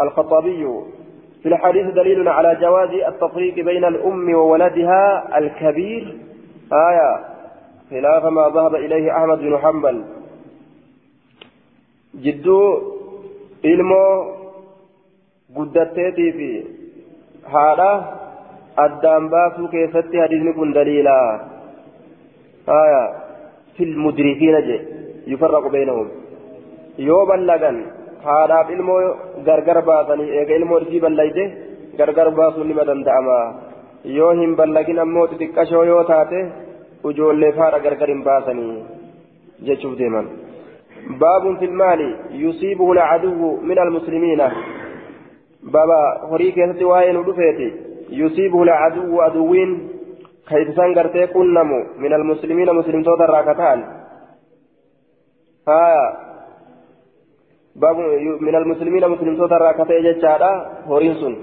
الخطابي في الحديث دليل على جواز التفريق بين الأم وولدها الكبير. آية. خلاف ما ذهب إليه أحمد بن حنبل. جدو إلمو قدتتي في هذا أدام باسو كيفتي حديث كن دليلا. آية. في المدركين يفرق بينهم. ballagan haadhaaf ilmoo gargar baasanii eega ilmoo isii ballayte gargar baasuun nima danda'ama yoo hin ballagin ammoo xixiqqashoo yoo taate ujoollee faadha gargar hin baasanii jechuuf deeman باب في المال يصيبه العدو من المسلمين بابا هريك يستوى ودفيتي يصيبه العدو عدوين كيف سنغرتي كنمو من المسلمين مسلم توتا راكتان ها باب من المسلمين مسلم توتا راكتان جتشارا هورينسون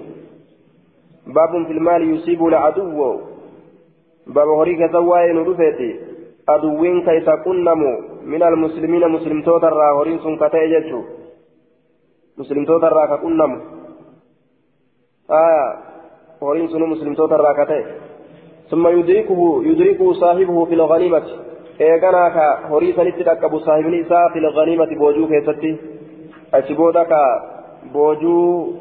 باب في المال يصيبه العدو باب هريك سواي ندفيتي أدوين كيف كنمو؟ من المسلمين مسلم توتر هورين سن كتاي جتشو. مسلم توتر كنمو آه هورين سن مسلم توتر كتاي ثم يدركه يدركه صاحبه في الغنيمة. إيغانا كا هوري سنتي تكبو صاحبني إساء في الغنيمة بوجو كيستي. أشبودا كا بوجو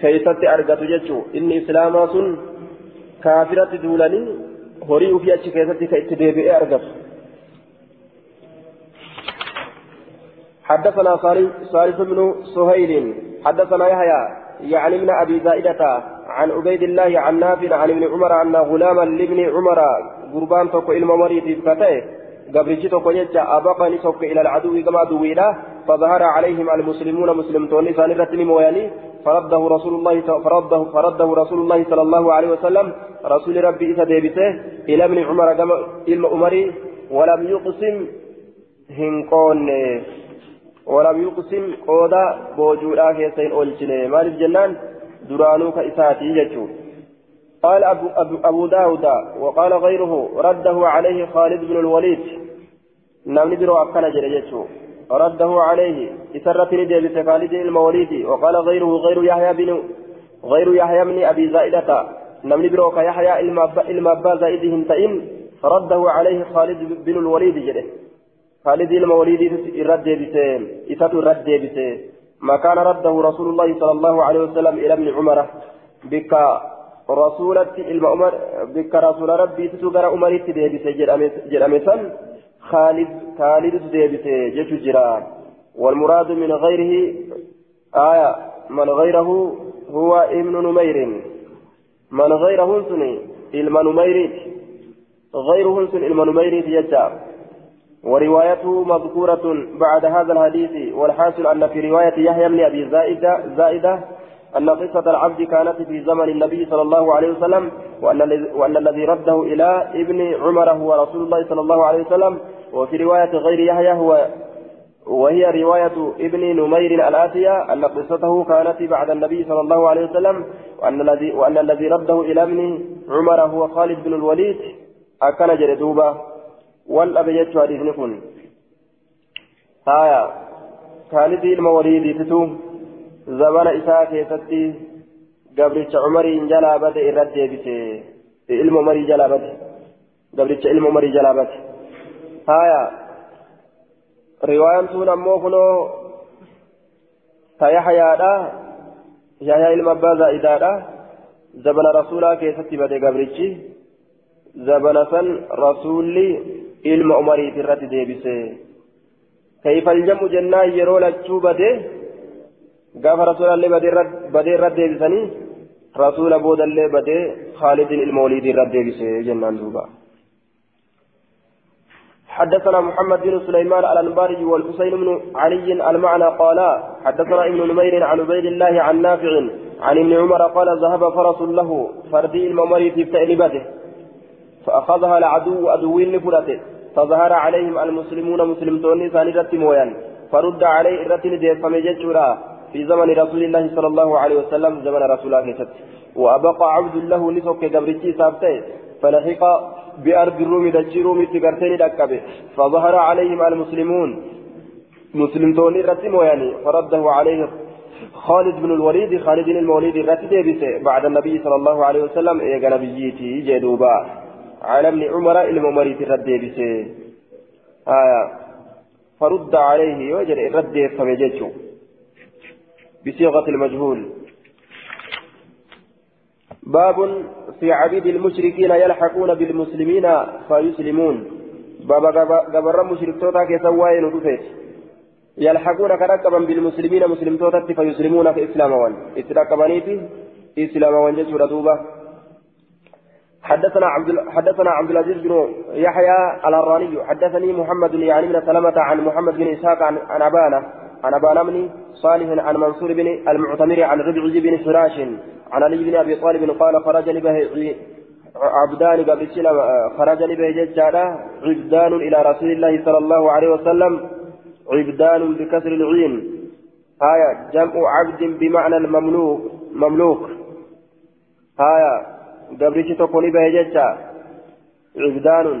كيستي أرغتو جتشو إني إسلاما سن كافرة دولاني horii ufii achi keessatti ka itti deebi'ee argatu. حدثنا صالح بن سهيل حدثنا يحيى يعني من أبي زائدة عن عبيد الله عن نافع عن ابن عمر أن غلاما لابن عمر قربان توكو علم مريض فتاه قبرجي توكو يجا ابقني توكو إلى العدو كما دويلا. فظهر عليهم المسلمون مسلمتون ثاني موياني فرده رسول الله فرده فرده رسول الله صلى الله عليه وسلم. رسول ربي إذا ديبته. إلى ابن عمر إلما عمري ولم يقسم هنقون ولم يقسم قودا بوجودا كيسين أولجنه مال الجنان درانو كإساتي يجو قال أبو, أبو, أبو داود وقال غيره رده عليه خالد بن الوليد. نعم ندرو أكنا جريجو رده عليه. إسرتني ديبت خالد الموليد وقال غيره غير يحيى بن غير يحيى بن أبي زائدة. نمني بروك يحيى إلما أبا زائدهم تئن رده عليه خالد بن الوليد جده. خالد الموليد رد بسه إسات رد بسه ما كان رده رسول الله صلى الله عليه وسلم إلى ابن عمر. بك رسولة المؤمر بك رسول ربي تسوغر عمري تدبسه جرمسا خالد خالد تدبسه جتو جرا والمراد من غيره آية من غيره هو ابن نمير. من غيرهن سن إلما نميريت غيرهن سن إلما نميريت يجاب وروايته مذكورة بعد هذا الحديث. والحاصل أن في رواية يحيى بن أبي زائدة زائدة أن قصة العبد كانت في زمن النبي صلى الله عليه وسلم وأن, وأن الذي رده إلى ابن عمر هو رسول الله صلى الله عليه وسلم. وفي رواية غير يحيى هو وهي رواية ابن نمير الآتية أن قصته كانت بعد النبي صلى الله عليه وسلم وأن الذي وأن الذي رده إلى ابن عمر هو خالد بن الوليد. أكن جردوبة والأبيت حديث نكون آية. خالد الموليد تتو. زمان إساء كيستي. قبرتش عمري جلا بدأ الرد يبسي ilmo marii jalaa bate gabricha ilmo haya riwaayaan tun ammoo kunoo ta yaxyaadha yaxyaa ilma abbaa zaa'idaadha zabana rasuulaa keessatti bade gabrichi zabana san rasuulli ilma umariit irratti deebise كيف الجمع جنة يرول الشوبة قاف رسول الله بدي رد ديبسني رسول بود الله بدي خالد المولد رد ديبسه جنان دوبا حدثنا محمد بن سليمان الأنباري والحسين بن علي المعنى قالا حدثنا ابن نمير عن عبيد الله عن نافع عن ابن عمر قال ذهب فرس له فردي الممري في بتألبته فأخذها العدو أدوين لفلته فظهر عليهم المسلمون مسلمون ثانية مويا فرد عليه الرتل ديف فمججورا في زمن رسول الله صلى الله عليه وسلم زمن رسول الله وأبقى عبد له نسوك قبرتي سابته فلحق بأرض الروم دجيروم تقرتين دكبه فظهر عليهم المسلمون. مسلمون الرتل مويا فرده عليه خالد بن الوليد خالد بن الوليد الرتل بعد النبي صلى الله عليه وسلم إيقى نبيتي جدوبا. على ابن عمر الممري الرد بسي آية. فرد عليه وجر الرد فمججه بصيغة المجهول. باب في عبيد المشركين يلحقون بالمسلمين فيسلمون. بابا قبر مشرك توتا كسواين ودفت يلحقون كركبا بالمسلمين مسلم توتا فيسلمون في إسلام وان. إسلام إسلام وان جسر دوبه حدثنا عبد حدثنا عبد العزيز بن يحيى الهراني حدثني محمد يعني بن سلمة عن محمد بن إسحاق عن عن أبانة عن أبانة بن صالح عن منصور بن المعتمر عن ربع بن فراش. عن علي بن أبي طالب قال خرج به عبدان قبل خرج به ججالا عبدان إلى رسول الله صلى الله عليه وسلم عبدان بكسر العين آية جمع عبد بمعنى المملوك مملوك ni bahe jecha cibdaanun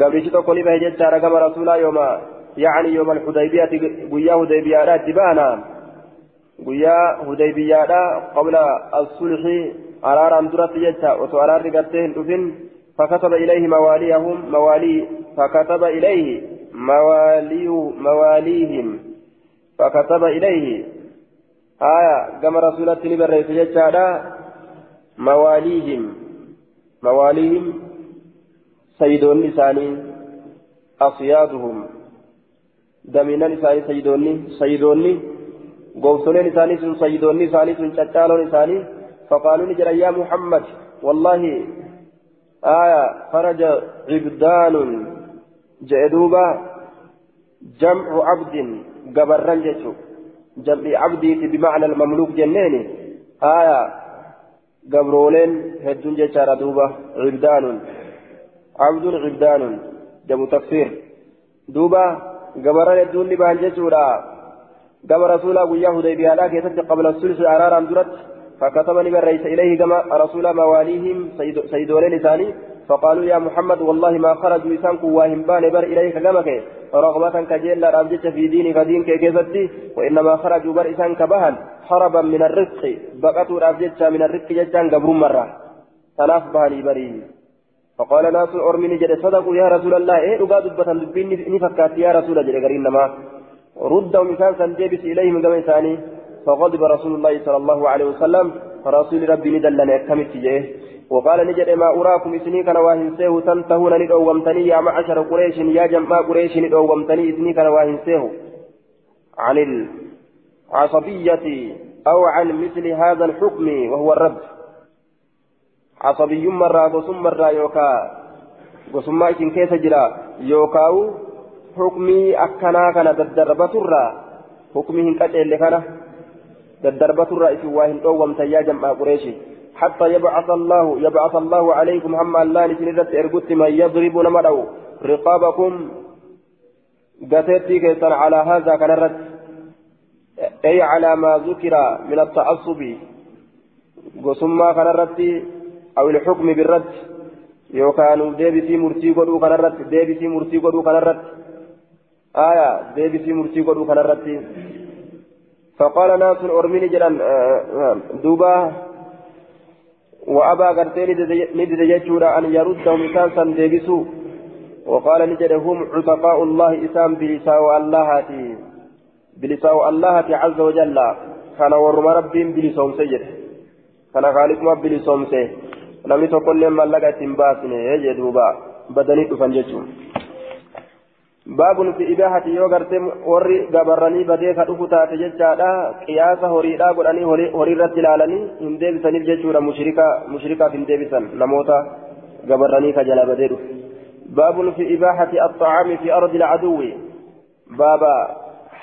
gabrichi tokko ni bahe jechaadha gama rasuulaa yooma yacni yooma alhudaybiyaati guyyaa hudaybiyaadha itti baana guyyaa hudaybiyaadha qabla assulxi araaraan duratti jecha osoo araarri gartee hin dhufin فكتب إليه مواليهم موالي فكتب إليه مواليه مواليهم فكتب إليه آية كما رسولة نبرة جتشادا مواليهم مواليهم سيدون لساني أصيادهم دمنا لساني سيدوني سيدوني قوسوني لساني سن سيدوني لساني سن شتالو لساني فقالوا لي يا محمد والله آية خرج عبدان جئدوبا جمع عبد قبرا جتو جمع عبدي بمعنى المملوك جنيني. آية قبرولين هدون جيشارة دوبة عبدان. عبد عبدان جمو تفسير. دوبة قبران هدون لبان جيشورا قبر رسولا وياه ديبيا لا كيست قبل السلس أرارا درت فكتب نبي رئيس إليه كما رسول مواليهم سيدولين ثاني فقالوا يا محمد والله ما خرجوا إسانك واهم بان بر إليك كمك رغبة كجيل رابجة في دينك دينك كيفتي وإنما خرجوا بر إسانك بهن حربا من الرزق بقتوا رابجة من الرزق ججان قبر مرة. ثلاث بهني بري فقال ناس أرمني جد صدقوا يا رسول الله إيه رقاد دبة دبين نفكات يا رسول جد إنما ردوا مثال سنجيبس إليهم كما ثاني فغضب رسول الله صلى الله عليه وسلم رسول ربي ندلنا كمت جيه وقال نجد ما أراكم إسني كان واهنسيه تنتهون ندومتني يا معشر قريش يا جماع قريش ندومتني إسني كان واهنسيه عن العصبية أو عن مثل هذا الحكم وهو الرد. عصبي مرة قسم مرة يوكا إسن كيس جرا يوكاو حكمي أكنا كان تدربة الرا حكمي هنكت اللي كان تدربة الرا إسن واهن دومت يا جماع قريش. حتى يبعث الله يبعث الله عليكم هم الله نسنرت ارغت من يضرب نمدو رقابكم قتيتي كيسان على هذا كان الرد أي على ما ذكر من التعصب. قسما كان الرد أو الحكم بالرد. يوكانوا ديبسي مرتي قدو كان الرد ديبسي مرتي قدو كان الرد آية ديبسي مرتي قدو كان الرد فقال ناس أرميني جلان دوبا. وأبا قرتين ندد يجورا أن يردهم إسانسا ديبسوا وقال نجد هم عتقاء الله إسام بلساء اللهاتي بلساء اللهاتي عز وجل. كان ورم ربهم بلسوم سيد. كان خالق ما بلسوم سيد. namni tokko illee mallaqa ittiin baasne jee duuba badanii warri gabarranii badee ka dhufu taate jechaadha qiyaasa horiidhaa godhanii horii irratti ilaalanii hin deebisaniif jechuudha mushrikaaf hin deebisan namoota gabarranii ka jala badee dhufu baabun fi ibaahati axxacaami fi ardi ilcaduwi baaba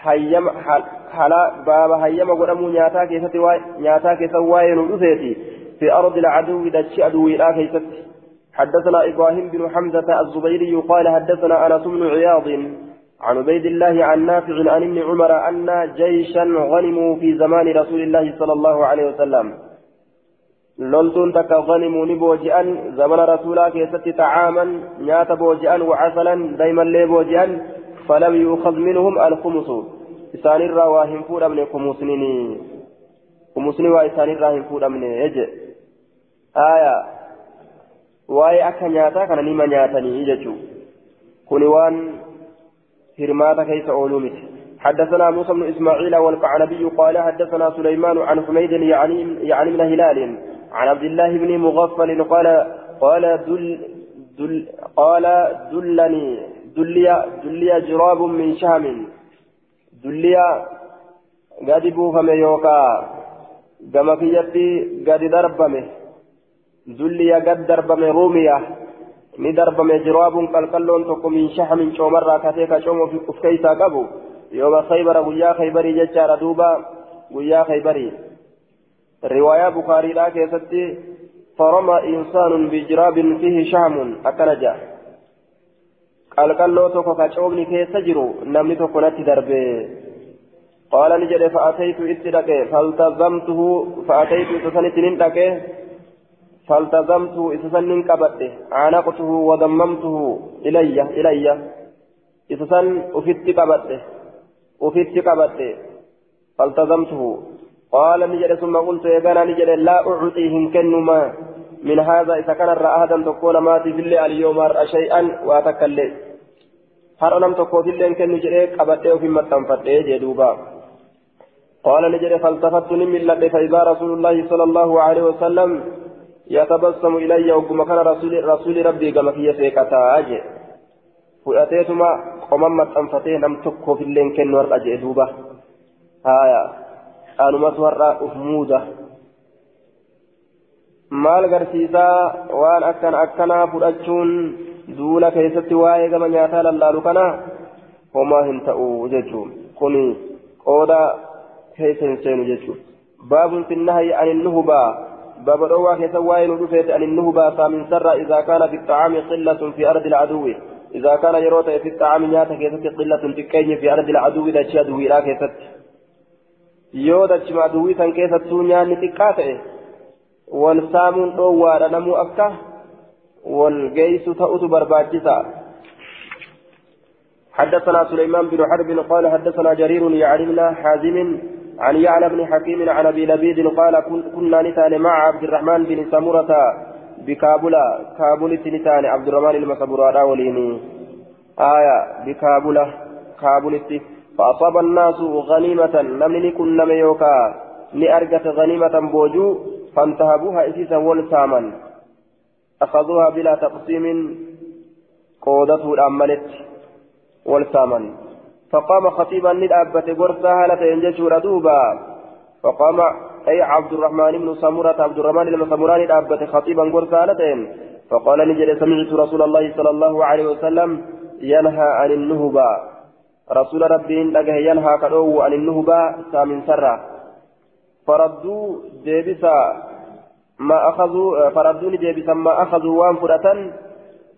hayyama baaba hayyama godhamuu nyaataa keessatti nyaataa keessa waa'ee nu dhufeeti في أرض العدو دتش عدوي لا كيست حدثنا إبراهيم بن حمزة الزبيري قال حدثنا أنس بن عياض عن عبيد الله عن نافع عن ابن عمر أن جيشا غنموا في زمان رسول الله صلى الله عليه وسلم. لولتون تك غنموا نبوجئا زمن رسولا كيست طعاما نيات بوجئا وعسلا دائما لي بوجئا فلم يؤخذ منهم الخمس. إسان الرواهم فور من خمسنين خمسنين وإسان الراهم فور من يجئ آية. واي أكا نياتا كان نيما نياتني إججو كوني وان هرماتا كيس أولومت حدثنا موسى بن إسماعيل والقعنبي قال حدثنا سليمان عن حميد يعني يعني من هلال عن عبد الله بن مغفل قال قال دل دل قال دلني دلي دلي جراب من شام دلي قد بوفم يوكا كما في يدي قد دربمه دليا قد دربم روميا ni darbame jiraabuun qalqalloon tokko min shahamin coomarraa katee ka cooma uf keeysaa qabu yooma khaybara guyyaa khaybarii jechaadha duuba guyyaa khaybarii riwaayaa bukaariidhaa keessatti فرمى إنسان بجراب فيه شهم أكنجا qalqalloo tokko ka coomni keessa jiru namni tokko natti darbe qaala ni jedhe fa'ataytu itti dhaqe faltazamtuhu fa'ataytu isa sanitti nin dhaqe فالتزمته إسسن قبته عانقته وضممته إلي إلي. إسسن أفت قبته أفت قبته فالتزمته. قال نجد ثم قلت يا جانا نجد لا أعطيهم كنما. من هذا إذا كان أحدا تكون ماتي في الليل اليوم شيئا وأتكلم. هر لم تكن في الليل كن نجد قبته في متنفته جدوبا قال نجد فالتفت من فإذا رسول الله صلى الله عليه وسلم يتبسم إلي وكما كان رسول, رسول ربي كما في سيكتا أجي فؤتيتما قممت أنفتيه لم تكو في اللين كن ورقة جئدوبة هايا أنما تورى أفمودة maal garsiisaa waan akkan akkanaa fudhachuun duula keessatti waa'ee gama nyaataa lallaalu kana homaa hin ta'u jechuun kun qooda keessa hin seenu jechuun baabun finnahayi anin nuhubaa باب الأوى كسوائن رفيت أن النهبة فمن سر إذا كان في الطعام قلة في أرض العدو إذا كان يروت في الطعام نياتا كيست قلة تكين في أرض العدو إذا شادوا إلى كيست يودا شما عدوي سن كيست سونيا نتكاته والسامون أوى نمو أكا والجيس تأوت برباجسا حدثنا سليمان بن حرب قال حدثنا جرير يعلمنا حازم عن يعلى بن حكيم عن أبي لبيد قال كنا نتان مع عبد الرحمن بن سمرة بكابولا كابول نتان عبد الرحمن المسبورة وليني آية بكابولا كابول فأصاب الناس غنيمة نمني كنا ميوكا لأرجت غنيمة بوجو فانتهبوها إسيسا والساما أخذوها بلا تقسيم قودته الأملت والساما فقام خطيبا للأبة قرصا هالة ينجشور دوبا. فقام أي عبد الرحمن بن سمرة عبد الرحمن بن سمران الأبة خطيبا قرصا هالة. فقال نجد سمعت رسول الله صلى الله عليه وسلم ينهى عن النهبة. رسول ربي لقه ينهى كدو عن النهبة سامن سرة. فردوا ديبسا ما أخذوا فردوني ديبسا ما أخذوا وان فرة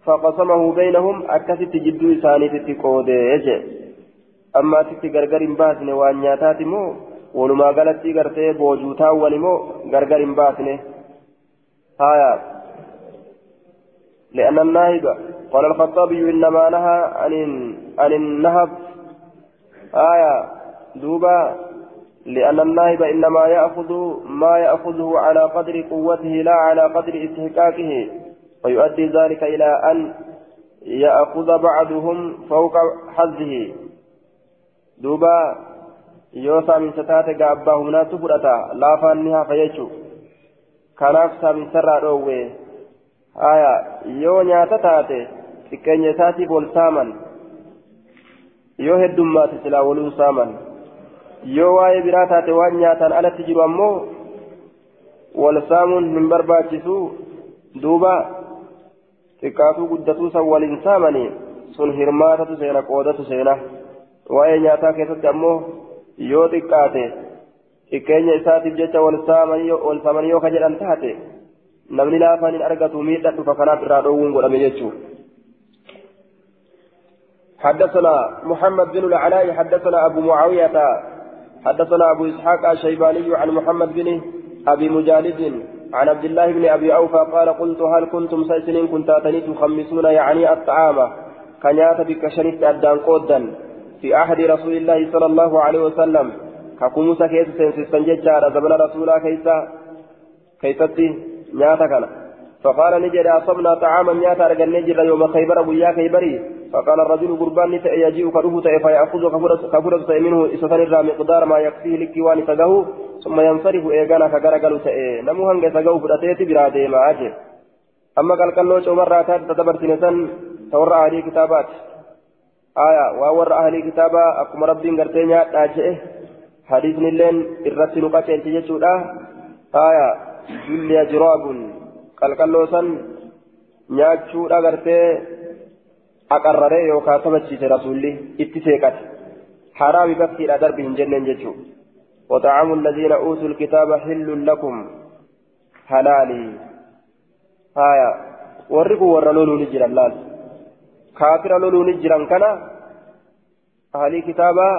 فقسمه بينهم أكست جدو إساني تتقود أما تتي غرغر باسنه وان نياتات مو ولما قالت غرتي بوجوتا ولمو غرغر باسنه هايا لأن الناهب قال الخطابي إنما نهى عن عن النهب آية دوبا لأن الناهب إنما يأخذ ما يأخذه على قدر قوته لا على قدر استحقاقه ويؤدي ذلك إلى أن يأخذ بعضهم فوق حظه دوبا يوسى من ستات قابا هنا تفرتا لا فانها فيجو كناف سامن سرى روي آية يو نياتا تاتي xiqqeenya isaatiif wal saaman yoo heddummaate silaa waluu saaman yoo waa'ee biraa taate waan nyaataan alatti jiru ammoo wal saamuun hin barbaachisu duuba xiqqaatuu guddatuu san waliin saamanii sun hirmaatatu seena qoodatu seena waa'ee nyaataa keessatti ammoo yoo xiqqaate xiqqeenya isaatiif jecha wal saamanii yoo ka jedhan taate namni laafaan hin argatu miidha dhufa kanaaf irraa dhoowwuun godhame jechuudha. حدثنا محمد بن العلاء حدثنا أبو معاوية حدثنا أبو إسحاق الشيباني عن محمد بن أبي مجالد عن عبد الله بن أبي أوفى قال قلت هل كنتم سيسنين كنت أتني تخمسون يعني الطعام كنيات بك شريف أدان قودا في عهد رسول الله صلى الله عليه وسلم. كقوموسا كيس سنسيستن ججارة زمن رسولا كيسا كيستي نياتا كان. فقال نجد أصبنا طعاما نياتا رجل نجد يوم خيبر أبو يا خيبري. فقال الرجل قربان يجيء كروه فيأخذ كفرة منه إستنر مقدار ما يكفيه لكوان تقه ثم ينصرف إيقانا كغرقل تأي نمو هنگ تقه فرأتيت برادي ما أجل أما قال كاللوش عمر تدبر سنسان تورى أهلي كتابات. آية وور أهلي كتابة أكما ربين قرتين تاجئه حديث نلين إرسل قتل تجسودا آية جلي جراب قال كاللوسان نياتشودا قرتين aqarraree yookaan taphachiise rasuulli itti seeqate haraami bakkiidha darbi hin jenneen jechuudha وطعام الذين أوتوا الكتاب حل لكم حلالي هايا ورقوا ورا لولو كافر لولو نجرا كان أهلي كتابا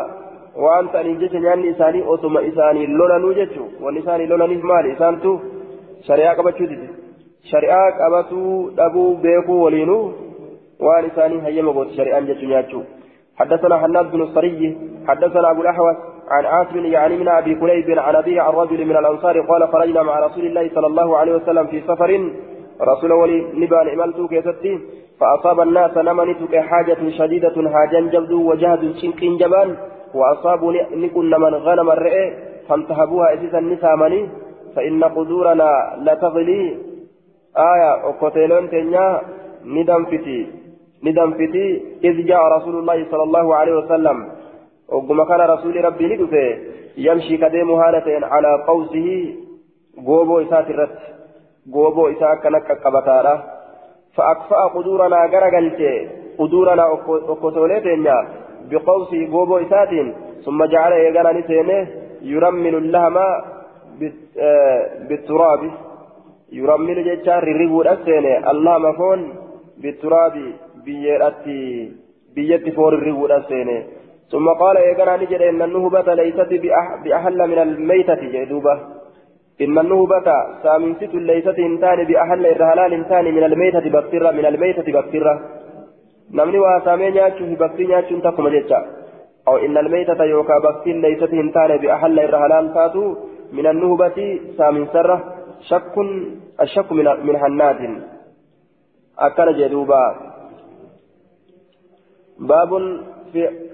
وأنت أن يجيش نياني إساني أوتما إساني لولا نوجتشو ونساني لولا نسمال إسانتو شريعة قبتشو شريعة قبتو دبو بيكو ولينو وان ثاني هيا مغوت شريعا جتنياتشو حدثنا حناد بن الصري حدثنا ابو الاحوص عن عاصم يعني من ابي كليب عن ابي عن رجل من الانصار قال خرجنا مع رسول الله صلى الله عليه وسلم في سفر رسول ولي نبان عملت كيستي فأصاب الناس نمنتك حاجة شديدة هاجا جبد وجهد شنق جبان وأصابوا نكن من غنم الرئي فانتهبوها إسيسا نسامني فإن قدورنا لتغلي آية وقتلون تنيا ندم فتي ندمفتي إذ جاء رسول الله صلى الله عليه وسلم. وقم كان رسول ربي ندفه يمشي كديم هالة على قوسه قوبو إسات الرت قوبو إسات كنك قبتارا فأكفأ قدورنا غرقلت قدورنا أكتولتنا بقوسه قوبو إسات ثم جعل يغنى نسينه يرمل اللهم بالتراب. يرمل جتار الرغو الأسينه اللهم فون بالتراب biyyeedhatti biyyatti foorrirribuudha seene ثم قال إيقنا نجد إن النهبة ليست بأحل من الميتة جدوبة. إن النهبة سامنسة ليست إنتان بأحل الرهلال إنتان من الميتة بكترة من الميتة بكترة نمني واسامي نياتشو في بكتي نياتشو انتقم جيتشا. أو إن الميتة يوكا بكتين ليست إنتان بأحل الرهلال تاتو من النهبة سامنسرة شك الشك من من هناد أكل جدوبا. باب في